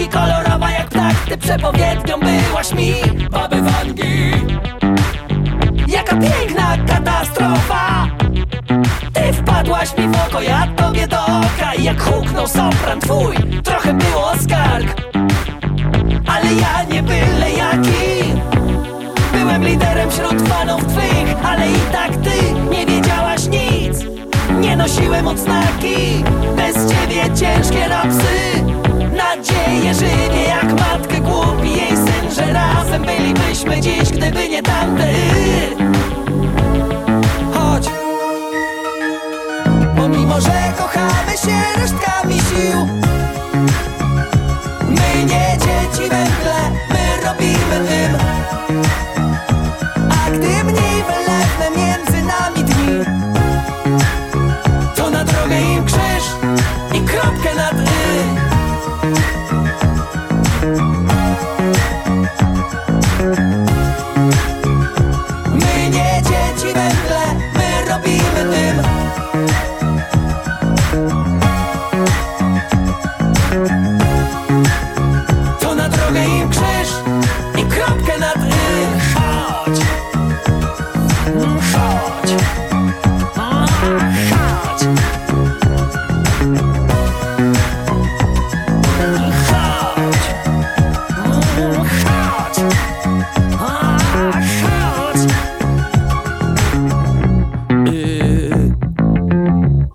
manki Kolorowa jak ptak Ty przepowiednią byłaś mi. Baby Jaka piękna katastrofa. Ty wpadłaś mi w oko Ja tobie do oka. I jak huknął sopran twój Trochę było skarg. Ale ja nie byle jaki. Byłem liderem wśród fanów twych Ale i tak ty nie wiedziałaś nic. Nie nosiłem odznaki Bez ciebie ciężkie rapsy Nadzieję żywie jak matkę głupi Jej syn, że razem bylibyśmy dziś Gdyby nie tamte y. Chodź Pomimo, że kochamy się resztkami sił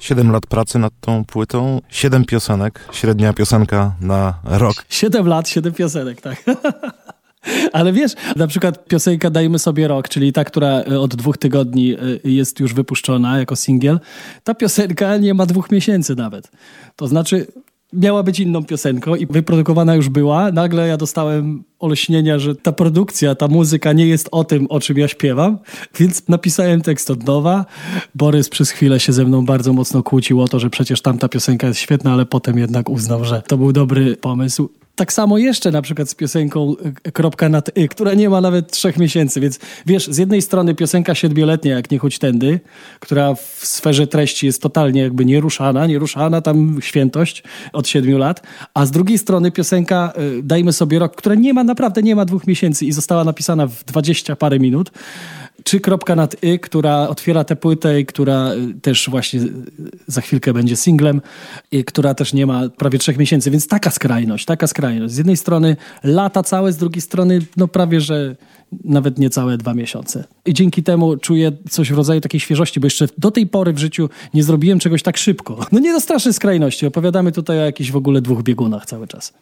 7 lat pracy nad tą płytą, 7 piosenek, średnia piosenka na rok.
Siedem lat, siedem piosenek, tak. Ale wiesz, na przykład piosenka Dajmy sobie rok, czyli ta, która e, od dwóch tygodni e, jest już wypuszczona jako singiel, ta piosenka nie ma dwóch miesięcy nawet. To znaczy, miała być inną piosenką i wyprodukowana już była. Nagle ja dostałem olśnienia, że ta produkcja, ta muzyka nie jest o tym, o czym ja śpiewam, więc napisałem tekst od nowa. Borys przez chwilę się ze mną bardzo mocno kłócił o to, że przecież tamta piosenka jest świetna, ale potem jednak uznał, że to był dobry pomysł. Tak samo jeszcze na przykład z piosenką y, Kropka nad Y, która nie ma nawet trzech miesięcy, więc wiesz, z jednej strony piosenka siedmioletnia, jak nie chodź tędy, która w sferze treści jest totalnie jakby nieruszana, nieruszana, tam świętość od siedmiu lat, a z drugiej strony piosenka y, Dajmy sobie rok, która nie ma, naprawdę nie ma dwóch miesięcy i została napisana w dwadzieścia parę minut, czy kropka nad y, która otwiera tę płytę i która y, też właśnie y, za chwilkę będzie singlem, i która też nie ma prawie trzech miesięcy, więc taka skrajność, taka skrajność. Z jednej strony lata całe, z drugiej strony no prawie, że nawet niecałe dwa miesiące. I dzięki temu czuję coś w rodzaju takiej świeżości, bo jeszcze do tej pory w życiu nie zrobiłem czegoś tak szybko. No nie do strasznej skrajności. Opowiadamy tutaj o jakichś w ogóle dwóch biegunach cały czas.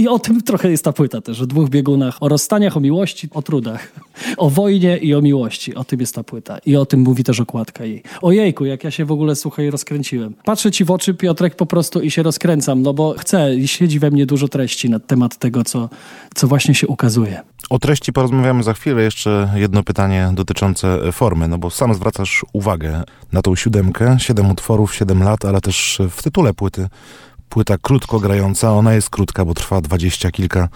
I o tym trochę jest ta płyta też, o dwóch biegunach, o rozstaniach, o miłości, o trudach, o wojnie i o miłości. O tym jest ta płyta. I o tym mówi też okładka jej. Ojejku, jak ja się w ogóle, słuchaj, rozkręciłem. Patrzę ci w oczy, Piotrek, po prostu i się rozkręcam, no bo chcę i siedzi we mnie dużo treści na temat tego, co, co właśnie się ukazuje.
O treści porozmawiamy za chwilę. Jeszcze jedno pytanie dotyczące formy, no bo sam zwracasz uwagę na tą siódemkę, siedem utworów, siedem lat, ale też w tytule płyty płyta krótko grająca. Ona jest krótka, bo trwa dwadzieścia kilka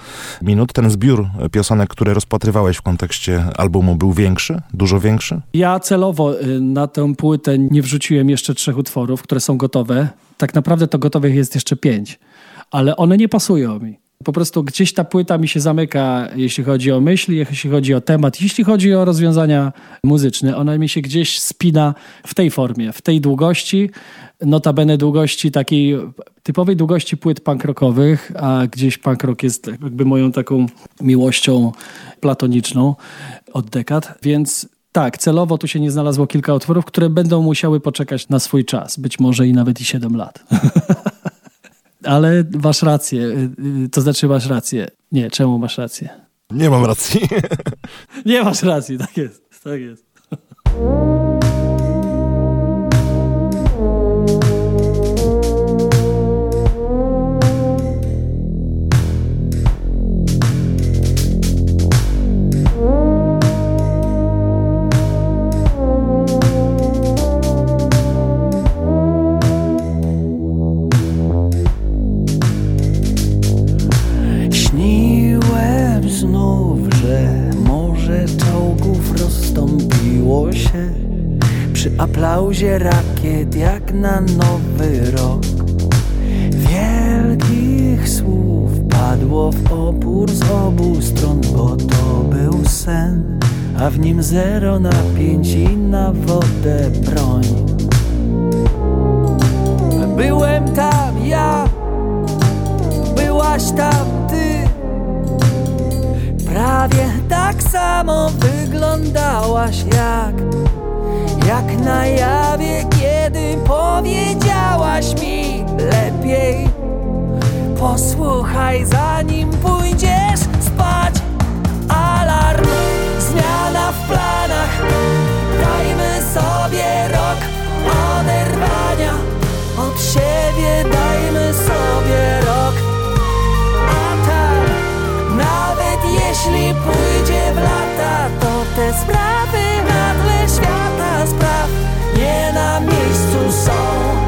minut. Ten zbiór piosenek, które rozpatrywałeś w kontekście albumu był większy, dużo większy?
Ja celowo y, na tę płytę nie wrzuciłem jeszcze trzech utworów, które są gotowe. Tak naprawdę to gotowych jest jeszcze pięć, ale one nie pasują mi. Po prostu gdzieś ta płyta mi się zamyka, jeśli chodzi o myśli, jeśli chodzi o temat, jeśli chodzi o rozwiązania muzyczne. Ona mi się gdzieś spina w tej formie, w tej długości, notabene długości takiej typowej długości płyt punk rockowych, a gdzieś punk rock jest jakby moją taką miłością platoniczną od dekad, więc tak, celowo tu się nie znalazło kilka utworów, które będą musiały poczekać na swój czas, być może i nawet i 7 lat. Ale masz rację, to znaczy masz rację. Nie, czemu masz rację?
Nie mam racji.
Nie masz racji, tak jest, tak jest.
aplauzie rakiet jak na nowy rok. Wielkich słów padło w opór z obu stron Bo to był sen, a w nim zero napięć i na wodę broń. Byłem tam ja byłaś tam ty. Prawie tak samo wyglądałaś jak Jak na jawie, kiedy powiedziałaś mi lepiej. Posłuchaj zanim pójdziesz spać. Alarm, zmiana w planach. Dajmy sobie rok oderwania. Od siebie Dajmy sobie rok. A tam, nawet jeśli pójdzie w lata To te sprawy na tle świata na miejscu są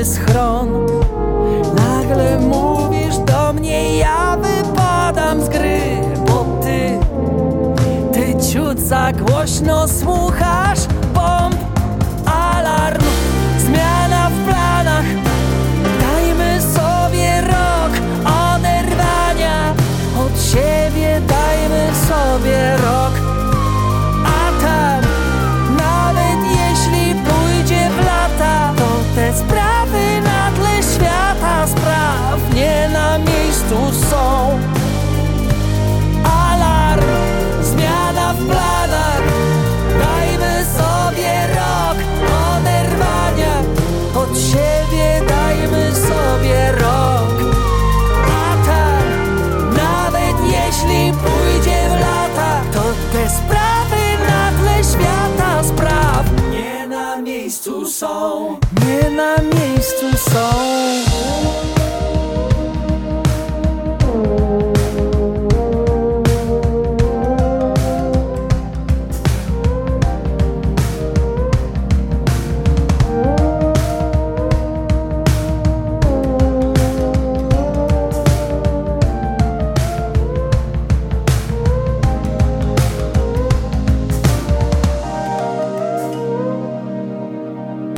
przytulny schron. Nagle mówisz do mnie, ja wypadam z gry Bo ty za głośno słuchasz są Nie na miejscu są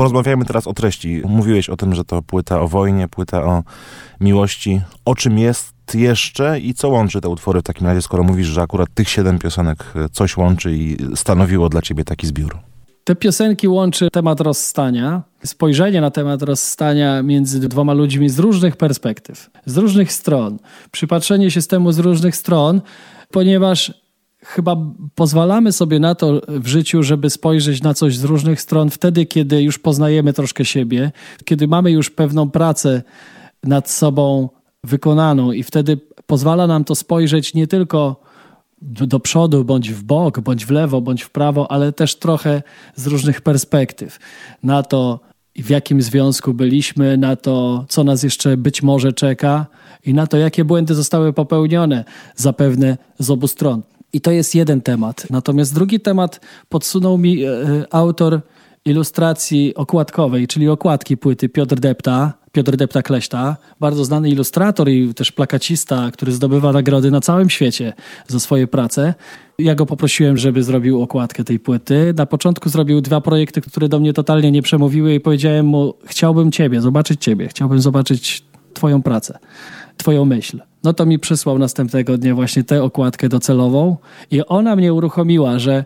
Porozmawiajmy teraz o treści. Mówiłeś o tym, że to płyta o wojnie, płyta o miłości. O czym jest jeszcze i co łączy te utwory w takim razie, skoro mówisz, że akurat tych siedem piosenek e, coś łączy i stanowiło dla ciebie taki zbiór?
Te piosenki łączy temat rozstania, spojrzenie na temat rozstania między dwoma ludźmi z różnych perspektyw, z różnych stron, przypatrzenie się z temu z różnych stron, ponieważ chyba pozwalamy sobie na to w życiu, żeby spojrzeć na coś z różnych stron wtedy, kiedy już poznajemy troszkę siebie, kiedy mamy już pewną pracę nad sobą wykonaną i wtedy pozwala nam to spojrzeć nie tylko do, przodu, bądź w bok, bądź w lewo, bądź w prawo, ale też trochę z różnych perspektyw. Na to, w jakim związku byliśmy, na to, co nas jeszcze być może czeka i na to, jakie błędy zostały popełnione, zapewne z obu stron. I to jest jeden temat. Natomiast drugi temat podsunął mi e, autor ilustracji okładkowej, czyli okładki płyty Piotr Depta, Piotr Depta Kleśta, bardzo znany ilustrator i też plakacista, który zdobywa nagrody na całym świecie za swoje prace. Ja go poprosiłem, żeby zrobił okładkę tej płyty. Na początku zrobił dwa projekty, które do mnie totalnie nie przemówiły i powiedziałem mu, chciałbym ciebie, zobaczyć ciebie, chciałbym zobaczyć twoją pracę, twoją myśl. No to mi przysłał następnego dnia właśnie tę okładkę docelową i ona mnie uruchomiła, że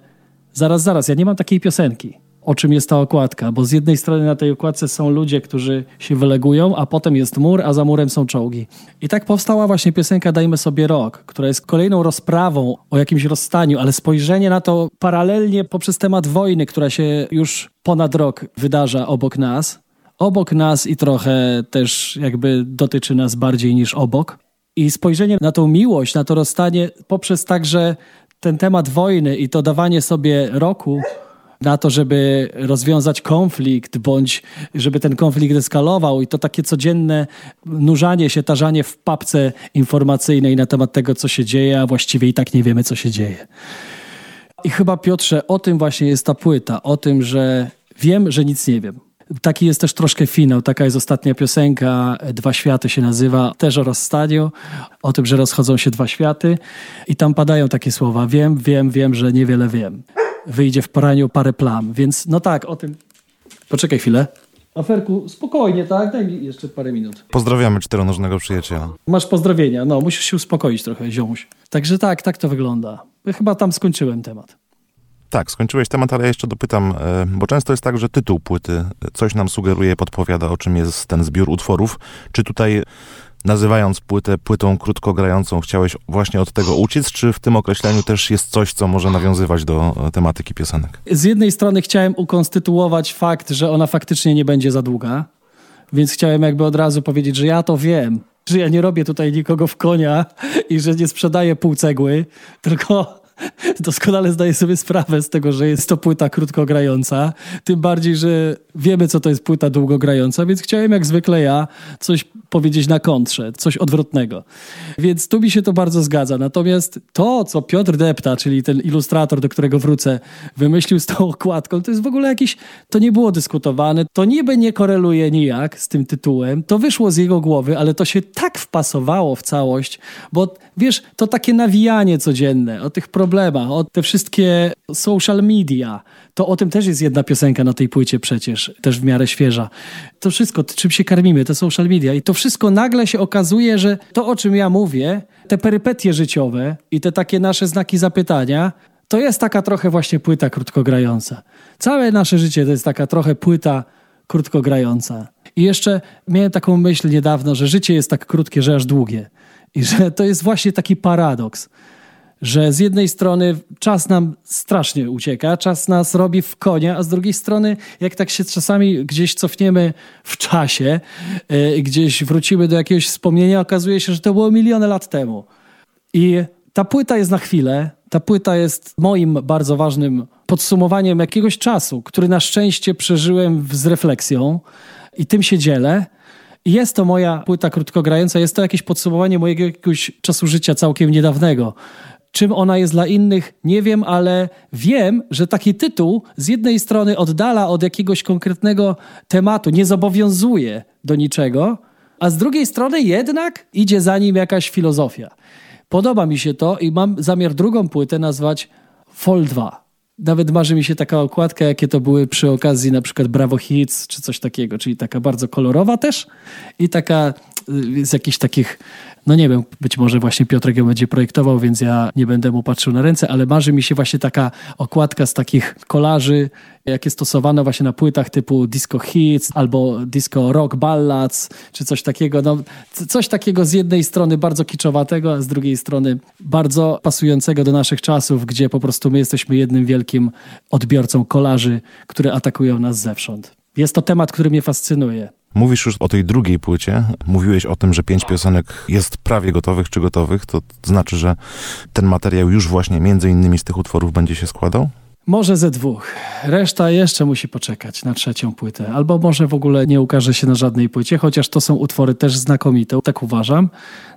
zaraz, zaraz, ja nie mam takiej piosenki o czym jest ta okładka, bo z jednej strony na tej okładce są ludzie, którzy się wylegują, a potem jest mur, a za murem są czołgi. I tak powstała właśnie piosenka Dajmy sobie rok, która jest kolejną rozprawą o jakimś rozstaniu, ale spojrzenie na to paralelnie poprzez temat wojny, która się już ponad rok wydarza obok nas. Obok nas i trochę też jakby dotyczy nas bardziej niż obok. I spojrzenie na tą miłość, na to rozstanie poprzez także ten temat wojny i to dawanie sobie roku na to, żeby rozwiązać konflikt, bądź żeby ten konflikt eskalował i to takie codzienne nurzanie się, tarzanie w papce informacyjnej na temat tego, co się dzieje, a właściwie i tak nie wiemy, co się dzieje. I chyba, Piotrze, o tym właśnie jest ta płyta, o tym, że wiem, że nic nie wiem. Taki jest też troszkę finał, taka jest ostatnia piosenka, Dwa Światy się nazywa, też o rozstaniu, o tym, że rozchodzą się dwa światy i tam padają takie słowa, wiem, wiem, wiem, że niewiele wiem wyjdzie w poraniu parę plam. Więc no tak, o tym. Poczekaj chwilę. Aferku, spokojnie, tak? Daj mi jeszcze parę minut.
Pozdrawiamy czteronożnego przyjaciela.
Masz pozdrowienia, no musisz się uspokoić trochę, ziomuś. Także tak, tak to wygląda. Chyba tam skończyłem temat.
Tak, skończyłeś temat, ale ja jeszcze dopytam, e, bo często jest tak, że tytuł płyty coś nam sugeruje, podpowiada, o czym jest ten zbiór utworów. Czy tutaj nazywając płytę płytą krótko grającą, chciałeś właśnie od tego uciec, czy w tym określeniu też jest coś, co może nawiązywać do e, tematyki piosenek?
Z jednej strony chciałem ukonstytuować fakt, że ona faktycznie nie będzie za długa, więc chciałem jakby od razu powiedzieć, że ja to wiem, że ja nie robię tutaj nikogo w konia i że nie sprzedaję pół cegły, tylko doskonale zdaję sobie sprawę z tego, że jest to płyta krótkogrająca. Tym bardziej, że wiemy, co to jest płyta długogrająca, więc chciałem jak zwykle ja coś powiedzieć na kontrze, coś odwrotnego. Więc tu mi się to bardzo zgadza. Natomiast to, co Piotr Depta, czyli ten ilustrator, do którego wrócę, wymyślił z tą okładką, to jest w ogóle jakiś, to nie było dyskutowane, to niby nie koreluje nijak z tym tytułem, to wyszło z jego głowy, ale to się tak wpasowało w całość, bo wiesz, to takie nawijanie codzienne o tych problemach, o te wszystkie social media, to o tym też jest jedna piosenka na tej płycie przecież, też w miarę świeża. To wszystko, czym się karmimy, te social media i to wszystko nagle się okazuje, że to o czym ja mówię, te perypetie życiowe i te takie nasze znaki zapytania, to jest taka trochę właśnie płyta krótkogrająca. Całe nasze życie to jest taka trochę płyta krótkogrająca. I jeszcze miałem taką myśl niedawno, że życie jest tak krótkie, że aż długie. I że to jest właśnie taki paradoks, że z jednej strony czas nam strasznie ucieka, czas nas robi w konia, a z drugiej strony, jak tak się czasami gdzieś cofniemy w czasie, yy, gdzieś wrócimy do jakiegoś wspomnienia, okazuje się, że to było miliony lat temu. I ta płyta jest na chwilę. Ta płyta jest moim bardzo ważnym podsumowaniem jakiegoś czasu, który na szczęście przeżyłem z refleksją i tym się dzielę. Jest to moja płyta krótkogrająca, jest to jakieś podsumowanie mojego jakiegoś czasu życia całkiem niedawnego. Czym ona jest dla innych, nie wiem, ale wiem, że taki tytuł z jednej strony oddala od jakiegoś konkretnego tematu, nie zobowiązuje do niczego, a z drugiej strony jednak idzie za nim jakaś filozofia. Podoba mi się to i mam zamiar drugą płytę nazwać Fol 2. Nawet marzy mi się taka okładka, jakie to były przy okazji na przykład Bravo Hits czy coś takiego, czyli taka bardzo kolorowa też i taka y, z jakichś takich, no nie wiem, być może właśnie Piotrek ją będzie projektował, więc ja nie będę mu patrzył na ręce, ale marzy mi się właśnie taka okładka z takich kolarzy, jakie stosowano właśnie na płytach typu Disco Hits albo Disco Rock Ballads, czy coś takiego. No, coś takiego z jednej strony bardzo kiczowatego, a z drugiej strony bardzo pasującego do naszych czasów, gdzie po prostu my jesteśmy jednym wielkim odbiorcą kolarzy, które atakują nas zewsząd. Jest to temat, który mnie fascynuje.
Mówisz już o tej drugiej płycie. Mówiłeś o tym, że pięć piosenek jest prawie gotowych czy gotowych. To znaczy, że ten materiał już właśnie między innymi z tych utworów będzie się składał?
Może ze dwóch. Reszta jeszcze musi poczekać na trzecią płytę. Albo może w ogóle nie ukaże się na żadnej płycie, chociaż to są utwory też znakomite, tak uważam.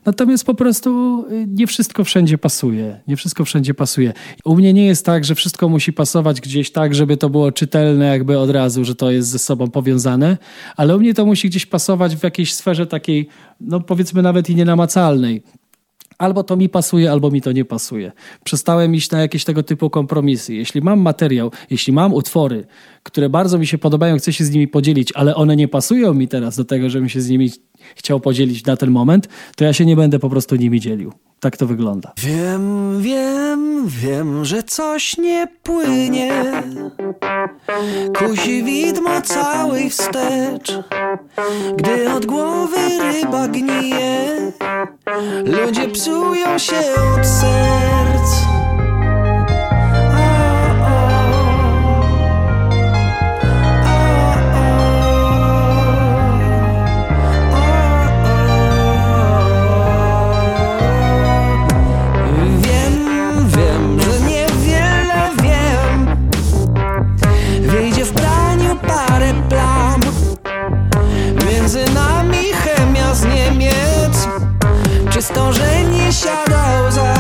Natomiast po prostu y, nie wszystko wszędzie pasuje. Nie wszystko wszędzie pasuje. U mnie nie jest tak, że wszystko musi pasować gdzieś tak, żeby to było czytelne jakby od razu, że to jest ze sobą powiązane, ale u mnie to musi gdzieś pasować w jakiejś sferze takiej, no powiedzmy nawet i nienamacalnej albo to mi pasuje, albo mi to nie pasuje. Przestałem iść na jakieś tego typu kompromisy. Jeśli mam materiał, jeśli mam utwory, które bardzo mi się podobają, chcę się z nimi podzielić, ale one nie pasują mi teraz do tego, żebym się z nimi chciał podzielić na ten moment, to ja się nie będę po prostu nimi dzielił. Tak to wygląda.
Wiem, wiem, wiem, że coś nie płynie Kusi widmo całej wstecz Gdy od głowy ryba gnije Ludzie psują się od serc Czysto, że nie siada łza.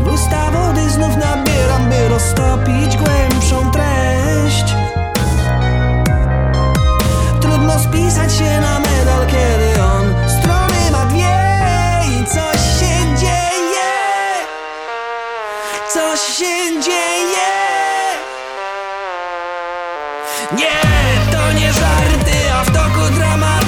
W usta wody znów nabieram, by roztopić głębszą treść. Trudno spisać się na medal, kiedy on strony ma dwie i coś się dzieje. Coś się dzieje. Nie, to nie żarty, a w toku dramat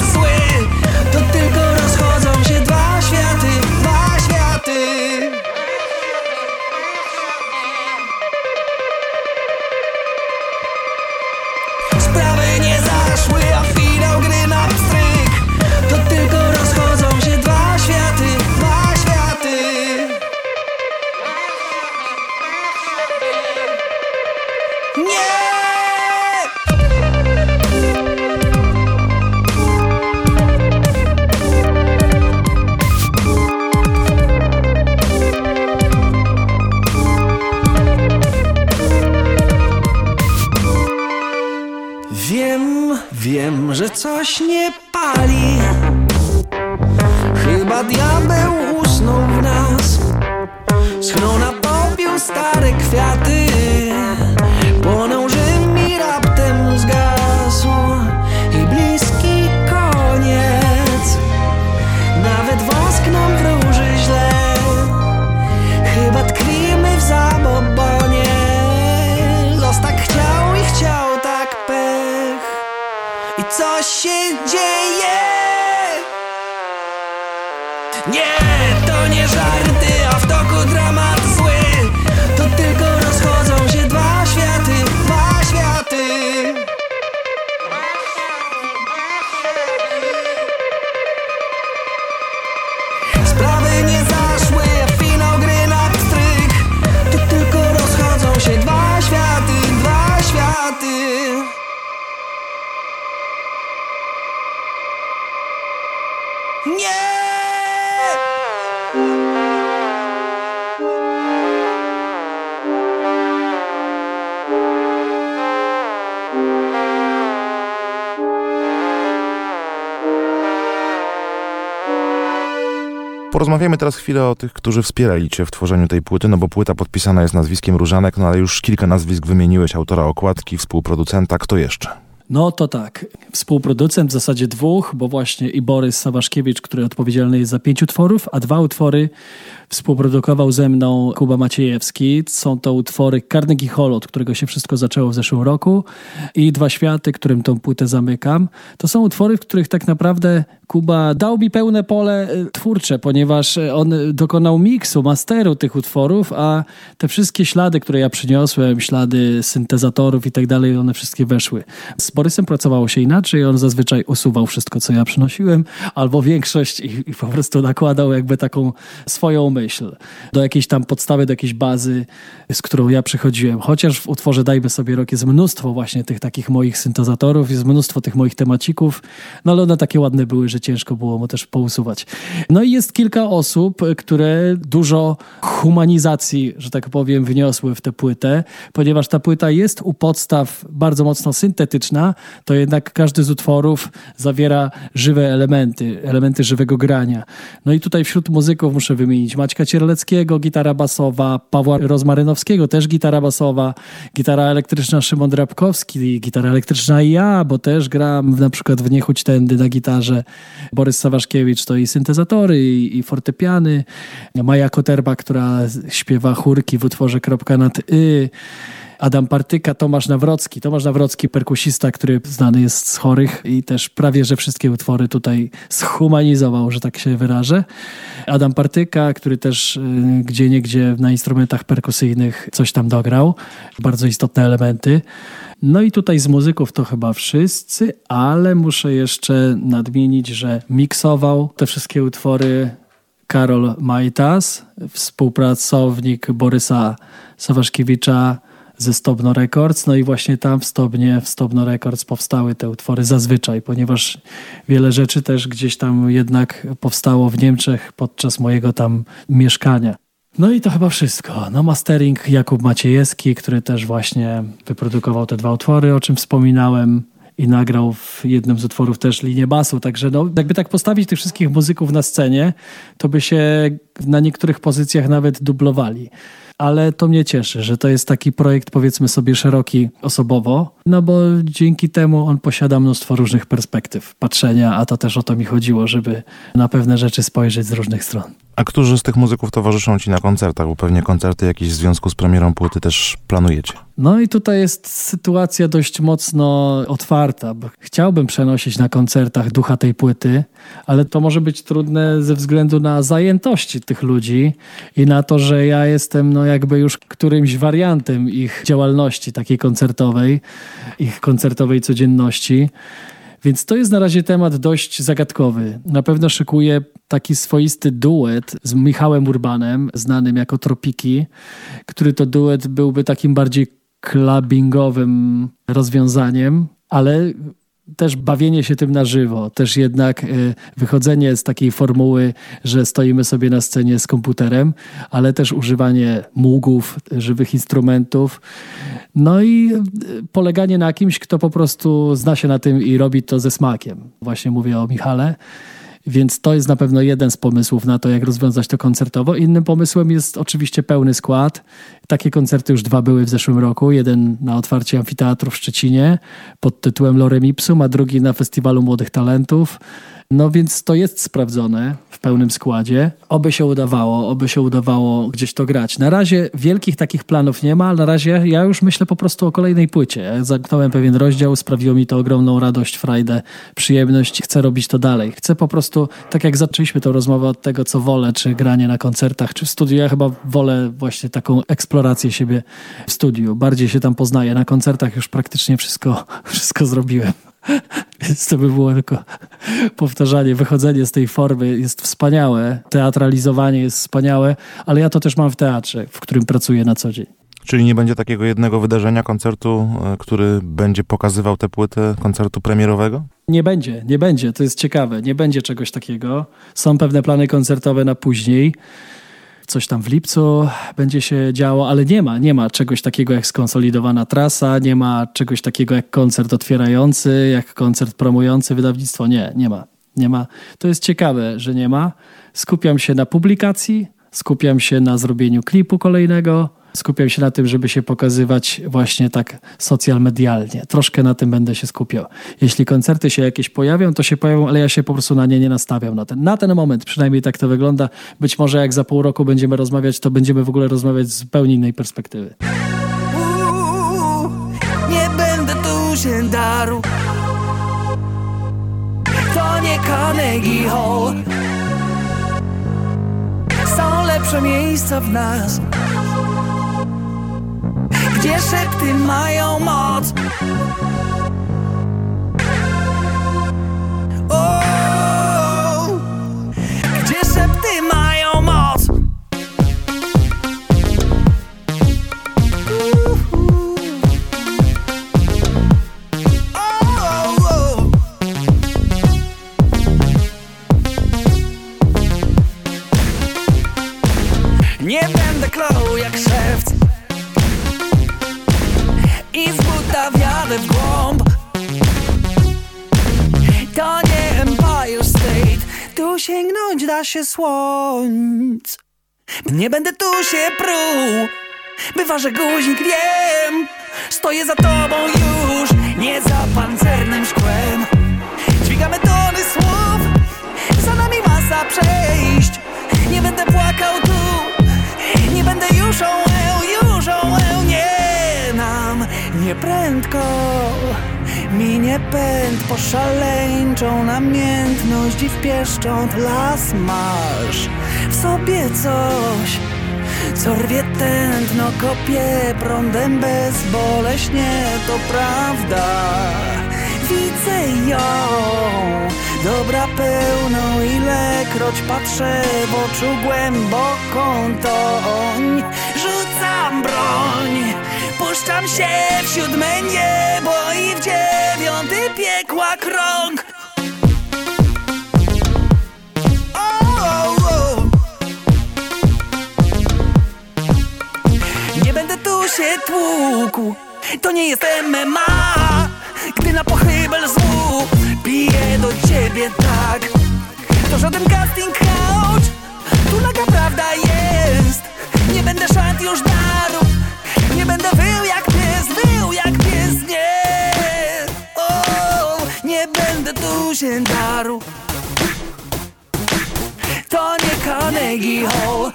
Porozmawiamy teraz chwilę o tych, którzy wspierali Cię w tworzeniu tej płyty, no bo płyta podpisana jest nazwiskiem Różanek, no ale już kilka nazwisk wymieniłeś, autora okładki, współproducenta, kto jeszcze?
No to tak, współproducent w zasadzie dwóch, bo właśnie i Borys Sawaszkiewicz, który odpowiedzialny jest za pięć utworów, a dwa utwory współprodukował ze mną Kuba Maciejewski. Są to utwory Carnegie Hall, od którego się wszystko zaczęło w zeszłym roku i Dwa Światy, którym tą płytę zamykam. To są utwory, w których tak naprawdę Kuba dał mi pełne pole y, twórcze, ponieważ y, on dokonał miksu, masteru tych utworów, a te wszystkie ślady, które ja przyniosłem, ślady syntezatorów i tak dalej, one wszystkie weszły. Z Borysem pracowało się inaczej, on zazwyczaj usuwał wszystko, co ja przynosiłem, albo większość i, i po prostu nakładał jakby taką swoją myśl do jakiejś tam podstawy, do jakiejś bazy, z którą ja przychodziłem. Chociaż w utworze Dajmy sobie rok jest mnóstwo właśnie tych takich moich syntezatorów, jest mnóstwo tych moich temacików, no ale one takie ładne były, że ciężko było mu też pousuwać. No i jest kilka osób, które dużo humanizacji, że tak powiem, wniosły w tę płytę, ponieważ ta płyta jest u podstaw bardzo mocno syntetyczna, to jednak każdy z utworów zawiera żywe elementy, elementy żywego grania. No i tutaj wśród muzyków muszę wymienić Maćka Cierleckiego, gitara basowa, Pawła Rozmarynowskiego, też gitara basowa, gitara elektryczna Szymon Drabkowski, gitara elektryczna ja, bo też gram na przykład w Niechuć Tędy na gitarze. Borys Sawaszkiewicz to i syntezatory, i, i fortepiany. Maja Koterba, która śpiewa chórki w utworze Kropka nad y. Adam Partyka, Tomasz Nawrocki. Tomasz Nawrocki, perkusista, który znany jest z chorych i też prawie, że wszystkie utwory tutaj schumanizował, że tak się wyrażę. Adam Partyka, który też y, gdzie niegdzie na instrumentach perkusyjnych coś tam dograł. Bardzo istotne elementy. No i tutaj z muzyków to chyba wszyscy, ale muszę jeszcze nadmienić, że miksował te wszystkie utwory Karol Majtas, współpracownik Borysa Sawaszkiewicza ze Stobno Records. No i właśnie tam w Stobnie, w Stobno Records powstały te utwory zazwyczaj, ponieważ wiele rzeczy też gdzieś tam jednak powstało w Niemczech podczas mojego tam mieszkania. No i to chyba wszystko. No mastering Jakub Maciejewski, który też właśnie wyprodukował te dwa utwory, o czym wspominałem i nagrał w jednym z utworów też linię basu. Także no, jakby tak postawić tych wszystkich muzyków na scenie, to by się na niektórych pozycjach nawet dublowali. Ale to mnie cieszy, że to jest taki projekt, powiedzmy sobie, szeroki osobowo, no bo dzięki temu on posiada mnóstwo różnych perspektyw patrzenia, a to też o to mi chodziło, żeby na pewne rzeczy spojrzeć z różnych stron.
A którzy z tych muzyków towarzyszą Ci na koncertach? Bo pewnie koncerty jakieś w związku z premierą płyty też planujecie.
No i tutaj jest sytuacja dość mocno otwarta, bo chciałbym przenosić na koncertach ducha tej płyty, ale to może być trudne ze względu na zajętości tych ludzi i na to, że ja jestem no jakby już którymś wariantem ich działalności takiej koncertowej, ich koncertowej codzienności. Więc to jest na razie temat dość zagadkowy. Na pewno szykuję taki swoisty duet z Michałem Urbanem, znanym jako Tropiki, który to duet byłby takim bardziej clubbingowym rozwiązaniem, ale też bawienie się tym na żywo, też jednak y, wychodzenie z takiej formuły, że stoimy sobie na scenie z komputerem, ale też używanie mógłów, żywych instrumentów. No i y, poleganie na kimś, kto po prostu zna się na tym i robi to ze smakiem. Właśnie mówię o Michale. Więc to jest na pewno jeden z pomysłów na to, jak rozwiązać to koncertowo. Innym pomysłem jest oczywiście pełny skład. Takie koncerty już dwa były w zeszłym roku. Jeden na otwarcie amfiteatru w Szczecinie pod tytułem Lorem Ipsum, a drugi na Festiwalu Młodych Talentów. No więc to jest sprawdzone w pełnym składzie. Oby się udawało, oby się udawało gdzieś to grać. Na razie wielkich takich planów nie ma, ale na razie ja już myślę po prostu o kolejnej płycie. Ja zamknąłem pewien rozdział, sprawiło mi to ogromną radość, frajdę, przyjemność. Chcę robić to dalej. Chcę po prostu, tak jak zaczęliśmy tę rozmowę od tego, co wolę, czy granie na koncertach, czy w studiu, ja chyba wolę właśnie taką eksplorację siebie w studiu. Bardziej się tam poznaję. Na koncertach już praktycznie wszystko, wszystko zrobiłem. Więc to by było tylko powtarzanie, wychodzenie z tej formy jest wspaniałe, teatralizowanie jest wspaniałe, ale ja to też mam w teatrze, w którym pracuję na co dzień.
Czyli nie będzie takiego jednego wydarzenia, koncertu, e, który będzie pokazywał tę płytę, koncertu premierowego?
Nie będzie, nie będzie, to jest ciekawe, nie będzie czegoś takiego. Są pewne plany koncertowe na później coś tam w lipcu będzie się działo, ale nie ma, nie ma czegoś takiego jak skonsolidowana trasa, nie ma czegoś takiego jak koncert otwierający, jak koncert promujący wydawnictwo. Nie, nie ma. Nie ma. To jest ciekawe, że nie ma. Skupiam się na publikacji, skupiam się na zrobieniu klipu kolejnego, skupiam się na tym, żeby się pokazywać właśnie tak social medialnie. Troszkę na tym będę się skupiał. Jeśli koncerty się jakieś pojawią, to się pojawią, ale ja się po prostu na nie nie nastawiam na ten, na ten moment. Przynajmniej tak to wygląda. Być może jak za pół roku będziemy rozmawiać, to będziemy w ogóle rozmawiać z zupełnie innej perspektywy.
Nie będę tu się darł. To nie Carnegie Hall. Są lepsze miejsca w nas, gdzie szepty mają moc. Mają moc. Nie będę klął jak szewc wjadę w głąb. To nie Empire State. Tu sięgnąć da się słońc. Nie będę tu się pruł. Wyważę guzik, wiem. Stoję za tobą już Nie za pancernym szkłem. Dźwigamy tony słów. Za nami masa przejść. Nie będę płakał tu. Nie będę już ołeł, nam nie prędko Minie pęd po szaleńczą namiętność i w pieszcząt las masz W sobie coś co rwie tętno, kopie prądem bezboleśnie, to prawda. Widzę ją, dobra pełną, ilekroć patrzę w oczu głęboką toń. Rzucam broń, puszczam się w siódme niebo i w dziewiąty piekła krąg. Nie będę tu się tłukł. To nie jest MMA Gdy na pochybel złu Piję do ciebie tak. To żaden casting couch Tu naga prawda jest. Nie będę szat już darł Nie będę wył jak pies Wył jak pies, nie o, Nie będę tu się darł To nie Carnegie Hall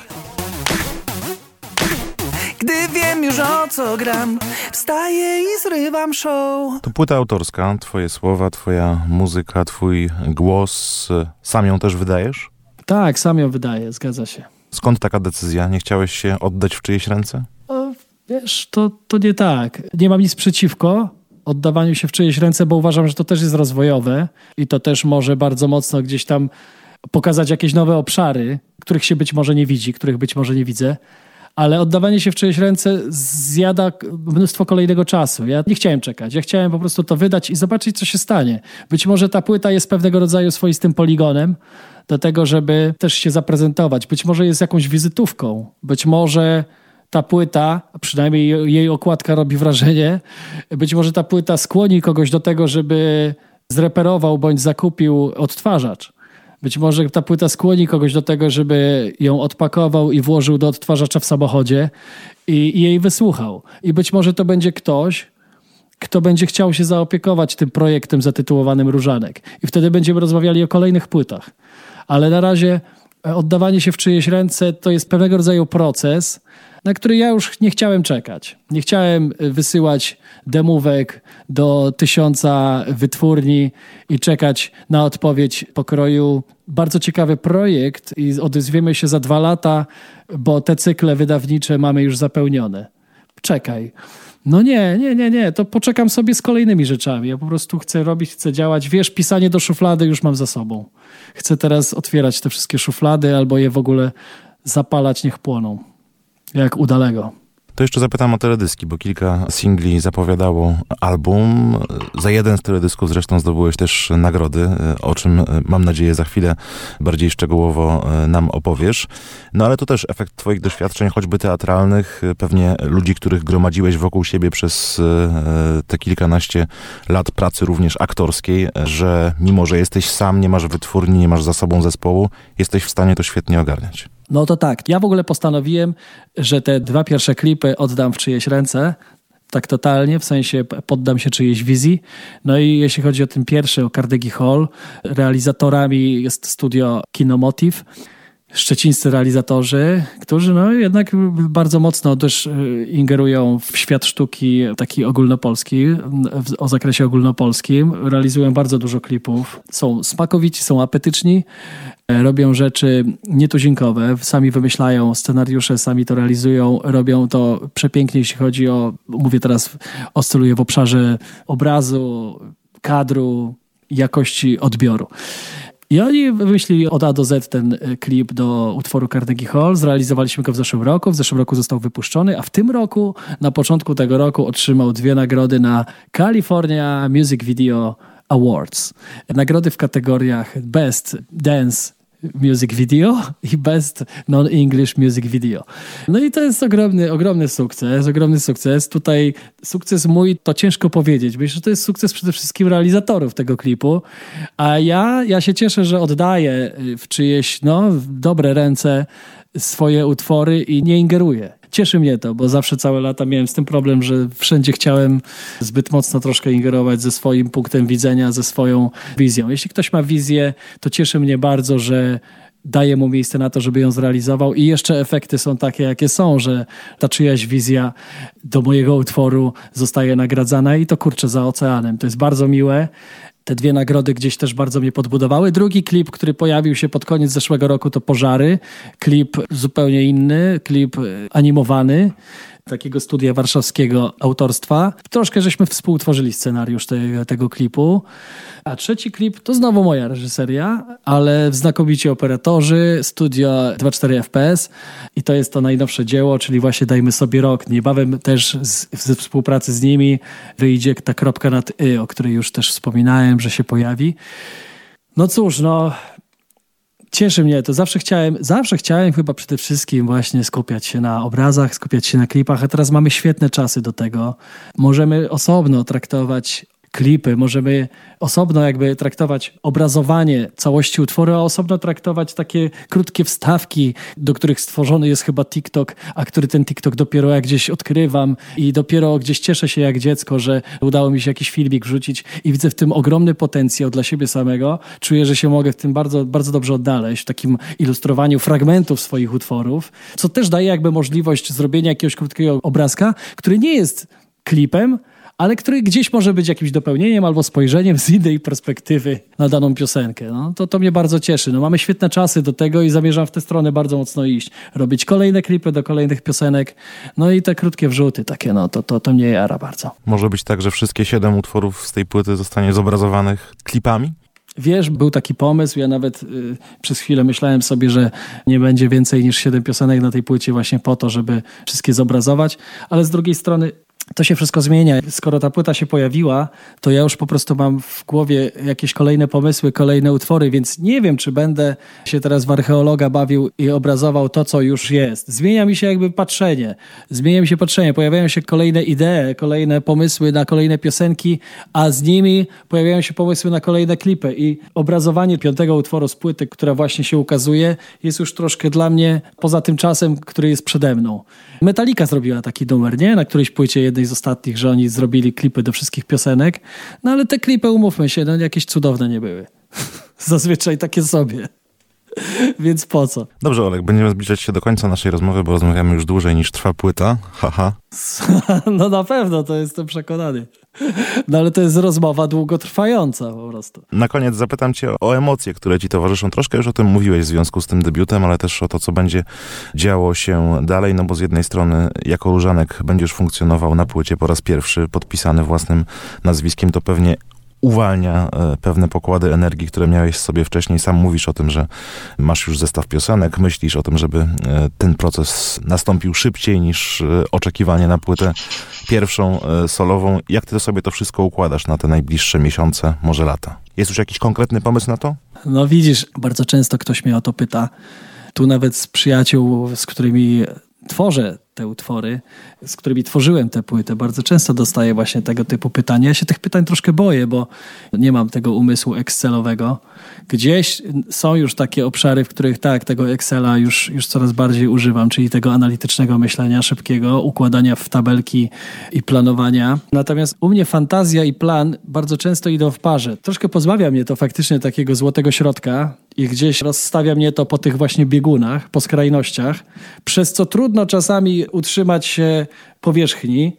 gdy wiem już o co gram, wstaję i zrywam show.
To płyta autorska, twoje słowa, twoja muzyka, twój głos. Sam ją też wydajesz?
Tak, sam ją wydaje, zgadza się.
Skąd taka decyzja? Nie chciałeś się oddać w czyjeś ręce?
Wiesz, to, to nie tak. Nie mam nic przeciwko oddawaniu się w czyjeś ręce, bo uważam, że to też jest rozwojowe i to też może bardzo mocno gdzieś tam pokazać jakieś nowe obszary, których się być może nie widzi, których być może nie widzę. Ale oddawanie się w czyjeś ręce zjada mnóstwo kolejnego czasu. Ja nie chciałem czekać. Ja chciałem po prostu to wydać i zobaczyć, co się stanie. Być może ta płyta jest pewnego rodzaju swoistym poligonem do tego, żeby też się zaprezentować. Być może jest jakąś wizytówką. Być może ta płyta, przynajmniej jej okładka robi wrażenie, być może ta płyta skłoni kogoś do tego, żeby zreperował bądź zakupił odtwarzacz Być może ta płyta skłoni kogoś do tego, żeby ją odpakował i włożył do odtwarzacza w samochodzie i, i jej wysłuchał. I być może to będzie ktoś, kto będzie chciał się zaopiekować tym projektem zatytułowanym Różanek. I wtedy będziemy rozmawiali o kolejnych płytach. Ale na razie e, oddawanie się w czyjeś ręce to jest pewnego rodzaju proces, na który ja już nie chciałem czekać. Nie chciałem y, wysyłać demówek do tysiąca wytwórni i czekać na odpowiedź pokroju. Bardzo ciekawy projekt i odezwiemy się za dwa lata, bo te cykle wydawnicze mamy już zapełnione. Czekaj. No nie, nie, nie, nie, to poczekam sobie z kolejnymi rzeczami. Ja po prostu chcę robić, chcę działać. Wiesz, pisanie do szuflady już mam za sobą. Chcę teraz otwierać te wszystkie szuflady albo je w ogóle zapalać, niech płoną. Jak udalego.
To jeszcze zapytam o teledyski, bo kilka singli zapowiadało album. Za jeden z teledysków zresztą zdobyłeś też nagrody, o czym mam nadzieję za chwilę bardziej szczegółowo nam opowiesz. No ale to też efekt twoich doświadczeń, choćby teatralnych, pewnie ludzi, których gromadziłeś wokół siebie przez e, te kilkanaście lat pracy również aktorskiej, że mimo, że jesteś sam, nie masz wytwórni, nie masz za sobą zespołu, jesteś w stanie to świetnie ogarniać.
No to tak. Ja w ogóle postanowiłem, że te dwa pierwsze klipy oddam w czyjeś ręce. Tak totalnie, w sensie poddam się czyjejś wizji. No i jeśli chodzi o ten pierwszy, o Carnegie Hall, realizatorami jest studio Kinomotiv szczecińscy realizatorzy, którzy no jednak bardzo mocno też e, ingerują w świat sztuki taki ogólnopolski, o zakresie ogólnopolskim. Realizują bardzo dużo klipów. Są smakowici, są apetyczni, robią rzeczy nietuzinkowe, sami wymyślają scenariusze, sami to realizują, robią to przepięknie, jeśli chodzi o, mówię teraz, oscyluję w obszarze obrazu, kadru, jakości odbioru. I oni wymyślili od A do Z ten e, klip do utworu Carnegie Hall. Zrealizowaliśmy go w zeszłym roku. W zeszłym roku został wypuszczony, a w tym roku, na początku tego roku, otrzymał dwie nagrody na California Music Video Awards. Nagrody w kategoriach Best Dance Music Video i Best Non-English Music Video. No i to jest ogromny, ogromny sukces, ogromny sukces. Tutaj sukces mój to ciężko powiedzieć, bo że to jest sukces przede wszystkim realizatorów tego klipu, a ja, ja się cieszę, że oddaję w czyjeś no, dobre ręce swoje utwory i nie ingeruję. Cieszy mnie to, bo zawsze całe lata miałem z tym problem, że wszędzie chciałem zbyt mocno troszkę ingerować ze swoim punktem widzenia, ze swoją wizją. Jeśli ktoś ma wizję, to cieszy mnie bardzo, że daje mu miejsce na to, żeby ją zrealizował i jeszcze efekty są takie, jakie są, że ta czyjaś wizja do mojego utworu zostaje nagradzana i to kurczę za oceanem. To jest bardzo miłe te dwie nagrody gdzieś też bardzo mnie podbudowały. Drugi klip, który pojawił się pod koniec zeszłego roku, to Pożary. Klip zupełnie inny, klip e, animowany takiego studia warszawskiego autorstwa. Troszkę żeśmy współtworzyli scenariusz te, tego klipu. A trzeci klip to znowu moja reżyseria, ale znakomici operatorzy, studio 24 FPS i to jest to najnowsze dzieło, czyli właśnie Dajmy sobie rok. Niebawem też z, ze współpracy z nimi wyjdzie ta kropka nad y, o której już też wspominałem, że się pojawi. No cóż, no cieszy mnie to. Zawsze chciałem, zawsze chciałem chyba przede wszystkim właśnie skupiać się na obrazach, skupiać się na klipach, a teraz mamy świetne czasy do tego. Możemy osobno traktować klipy, możemy osobno jakby traktować obrazowanie całości utworu, a osobno traktować takie krótkie wstawki, do których stworzony jest chyba TikTok, a który ten TikTok dopiero jak gdzieś odkrywam i dopiero gdzieś cieszę się jak dziecko, że udało mi się jakiś filmik wrzucić i widzę w tym ogromny potencjał dla siebie samego. Czuję, że się mogę w tym bardzo, bardzo dobrze odnaleźć, w takim ilustrowaniu fragmentów swoich utworów, co też daje jakby możliwość zrobienia jakiegoś krótkiego obrazka, który nie jest klipem, ale który gdzieś może być jakimś dopełnieniem albo spojrzeniem z innej perspektywy na daną piosenkę. No, to, to mnie bardzo cieszy. No, mamy świetne czasy do tego i zamierzam w tę stronę bardzo mocno iść. Robić kolejne klipy do kolejnych piosenek, no i te krótkie wrzuty takie, no to, to, to mnie jara bardzo.
Może być tak, że wszystkie siedem utworów z tej płyty zostanie zobrazowanych klipami?
Wiesz, był taki pomysł, ja nawet y, przez chwilę myślałem sobie, że nie będzie więcej niż siedem piosenek na tej płycie właśnie po to, żeby wszystkie zobrazować, ale z drugiej strony to się wszystko zmienia. Skoro ta płyta się pojawiła, to ja już po prostu mam w głowie jakieś kolejne pomysły, kolejne utwory, więc nie wiem, czy będę się teraz w archeologa bawił i obrazował to, co już jest. Zmienia mi się jakby patrzenie. Zmienia mi się patrzenie. Pojawiają się kolejne idee, kolejne pomysły na kolejne piosenki, a z nimi pojawiają się pomysły na kolejne klipy. I obrazowanie piątego utworu z płyty, która właśnie się ukazuje, jest już troszkę dla mnie poza tym czasem, który jest przede mną. Metallica zrobiła taki numer, nie? Na którejś płycie jednej z ostatnich, że oni zrobili klipy do wszystkich piosenek. No ale te klipy, umówmy się, no jakieś cudowne nie były. Zazwyczaj takie sobie. Więc po co?
Dobrze, Olek, będziemy zbliżać się do końca naszej rozmowy, bo rozmawiamy już dłużej niż trwa płyta. Haha.
No na pewno, to jestem przekonany. No ale to jest rozmowa długotrwająca po prostu.
Na koniec zapytam cię o emocje, które ci towarzyszą. Troszkę już o tym mówiłeś w związku z tym debiutem, ale też o to, co będzie działo się dalej, no bo z jednej strony jako Różanek będziesz funkcjonował na płycie po raz pierwszy, podpisany własnym nazwiskiem, to pewnie uwalnia e, pewne pokłady energii, które miałeś sobie wcześniej. Sam mówisz o tym, że masz już zestaw piosenek, myślisz o tym, żeby e, ten proces nastąpił szybciej niż e, oczekiwanie na płytę pierwszą solową. Jak ty sobie to wszystko układasz na te najbliższe miesiące, może lata? Jest już jakiś konkretny pomysł na to?
No widzisz, bardzo często ktoś mnie o to pyta. Tu nawet z przyjaciół, z którymi tworzę te utwory, z którymi tworzyłem tę płytę, bardzo często dostaję właśnie tego typu pytania. Ja się tych pytań troszkę boję, bo nie mam tego umysłu Excelowego. Gdzieś są już takie obszary, w których tak, tego Excela już, już coraz bardziej używam, czyli tego analitycznego myślenia szybkiego, układania w tabelki i planowania. Natomiast u mnie fantazja i plan bardzo często idą w parze. Troszkę pozbawia mnie to faktycznie takiego złotego środka, i gdzieś rozstawia mnie to po tych właśnie biegunach, po skrajnościach, przez co trudno czasami utrzymać się powierzchni,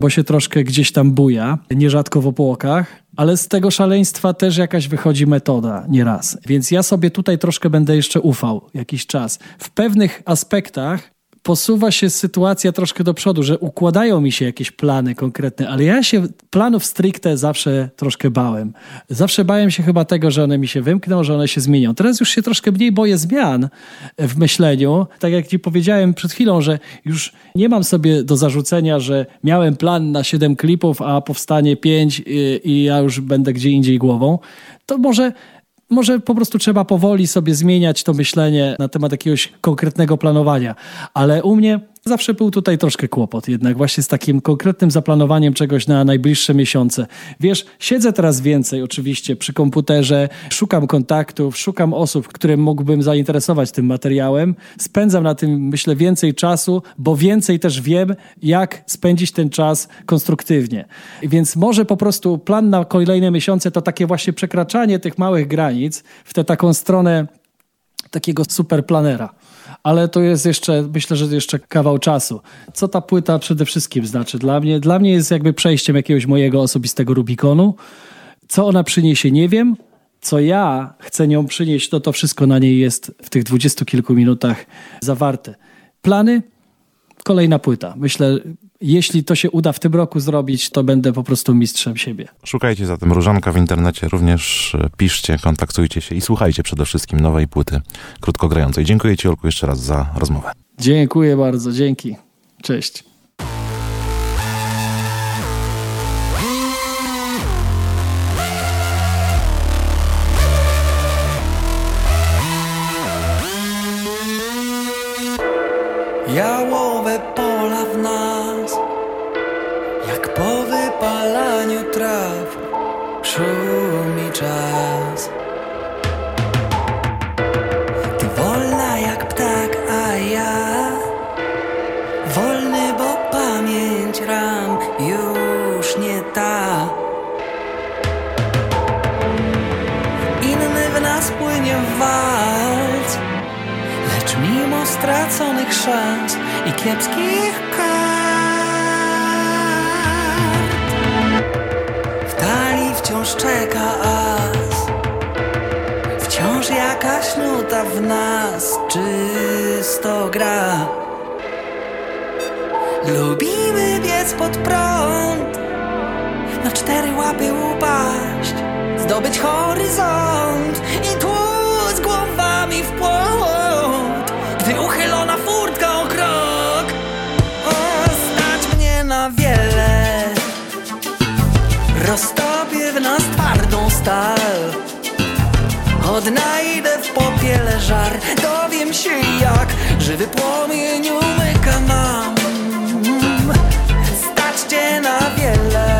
bo się troszkę gdzieś tam buja, nierzadko w opłokach, ale z tego szaleństwa też jakaś wychodzi metoda nieraz. Więc ja sobie tutaj troszkę będę jeszcze ufał jakiś czas. W pewnych aspektach posuwa się sytuacja troszkę do przodu, że układają mi się jakieś plany konkretne, ale ja się planów stricte zawsze troszkę bałem. Zawsze bałem się chyba tego, że one mi się wymkną, że one się zmienią. Teraz już się troszkę mniej boję zmian w myśleniu. Tak jak ci powiedziałem przed chwilą, że już nie mam sobie do zarzucenia, że miałem plan na 7 klipów, a powstanie 5 i, i ja już będę gdzie indziej głową. To może może po prostu trzeba powoli sobie zmieniać to myślenie na temat jakiegoś konkretnego planowania. Ale u mnie Zawsze był tutaj troszkę kłopot, jednak właśnie z takim konkretnym zaplanowaniem czegoś na najbliższe miesiące. Wiesz, siedzę teraz więcej oczywiście przy komputerze, szukam kontaktów, szukam osób, które mógłbym zainteresować tym materiałem. Spędzam na tym, myślę, więcej czasu, bo więcej też wiem, jak spędzić ten czas konstruktywnie. Więc może po prostu plan na kolejne miesiące to takie właśnie przekraczanie tych małych granic w tę taką stronę takiego superplanera ale to jest jeszcze, myślę, że jeszcze kawał czasu. Co ta płyta przede wszystkim znaczy dla mnie? Dla mnie jest jakby przejściem jakiegoś mojego osobistego Rubikonu. Co ona przyniesie, nie wiem. Co ja chcę nią przynieść, to to wszystko na niej jest w tych dwudziestu kilku minutach zawarte. Plany? Kolejna płyta. Myślę, jeśli to się uda w tym roku zrobić, to będę po prostu mistrzem siebie.
Szukajcie zatem Różanka w internecie, również e, piszcie, kontaktujcie się i słuchajcie przede wszystkim nowej płyty krótkogrającej. Dziękuję Ci, Olku, jeszcze raz za rozmowę.
Dziękuję bardzo, dzięki. Cześć.
Jałowe pola w wypalaniu traw. Szumi czas. Ty wolna jak ptak, a ja Wolny, bo pamięć ram już nie ta. Inny w nas płynie w walc Lecz mimo straconych szans i kiepskich kart czeka as. Wciąż jakaś nuta w nas czysto gra. Lubimy biec pod prąd Na cztery łapy upaść Zdobyć horyzont I tłuc głowami w płot Roztopię w nas twardą stal. Odnajdę w popiele żar. Dowiem się jak żywy płomień umyka nam. Stać cię na wiele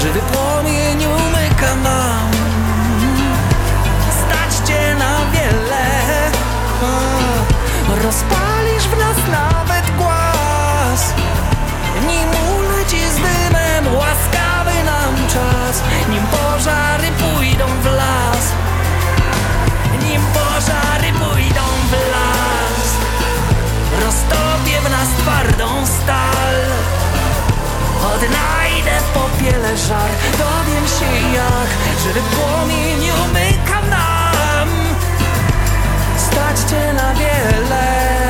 żywy płomień umyka nam. Stać cię na wiele. Rozpalisz w nas nawet głaz. Nim Odnajdę w popiele żar Dowiem się jak żywy płomień umyka nam. Stać cię na wiele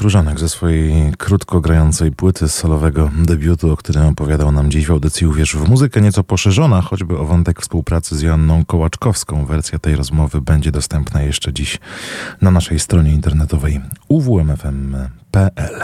Olek Różanek ze swojej krótko grającej płyty solowego debiutu, o którym opowiadał nam dziś w audycji Uwierz w muzykę, nieco poszerzona, choćby o wątek współpracy z Joanną Kołaczkowską. Wersja tej rozmowy będzie dostępna jeszcze dziś na naszej stronie internetowej uwmfm.pl.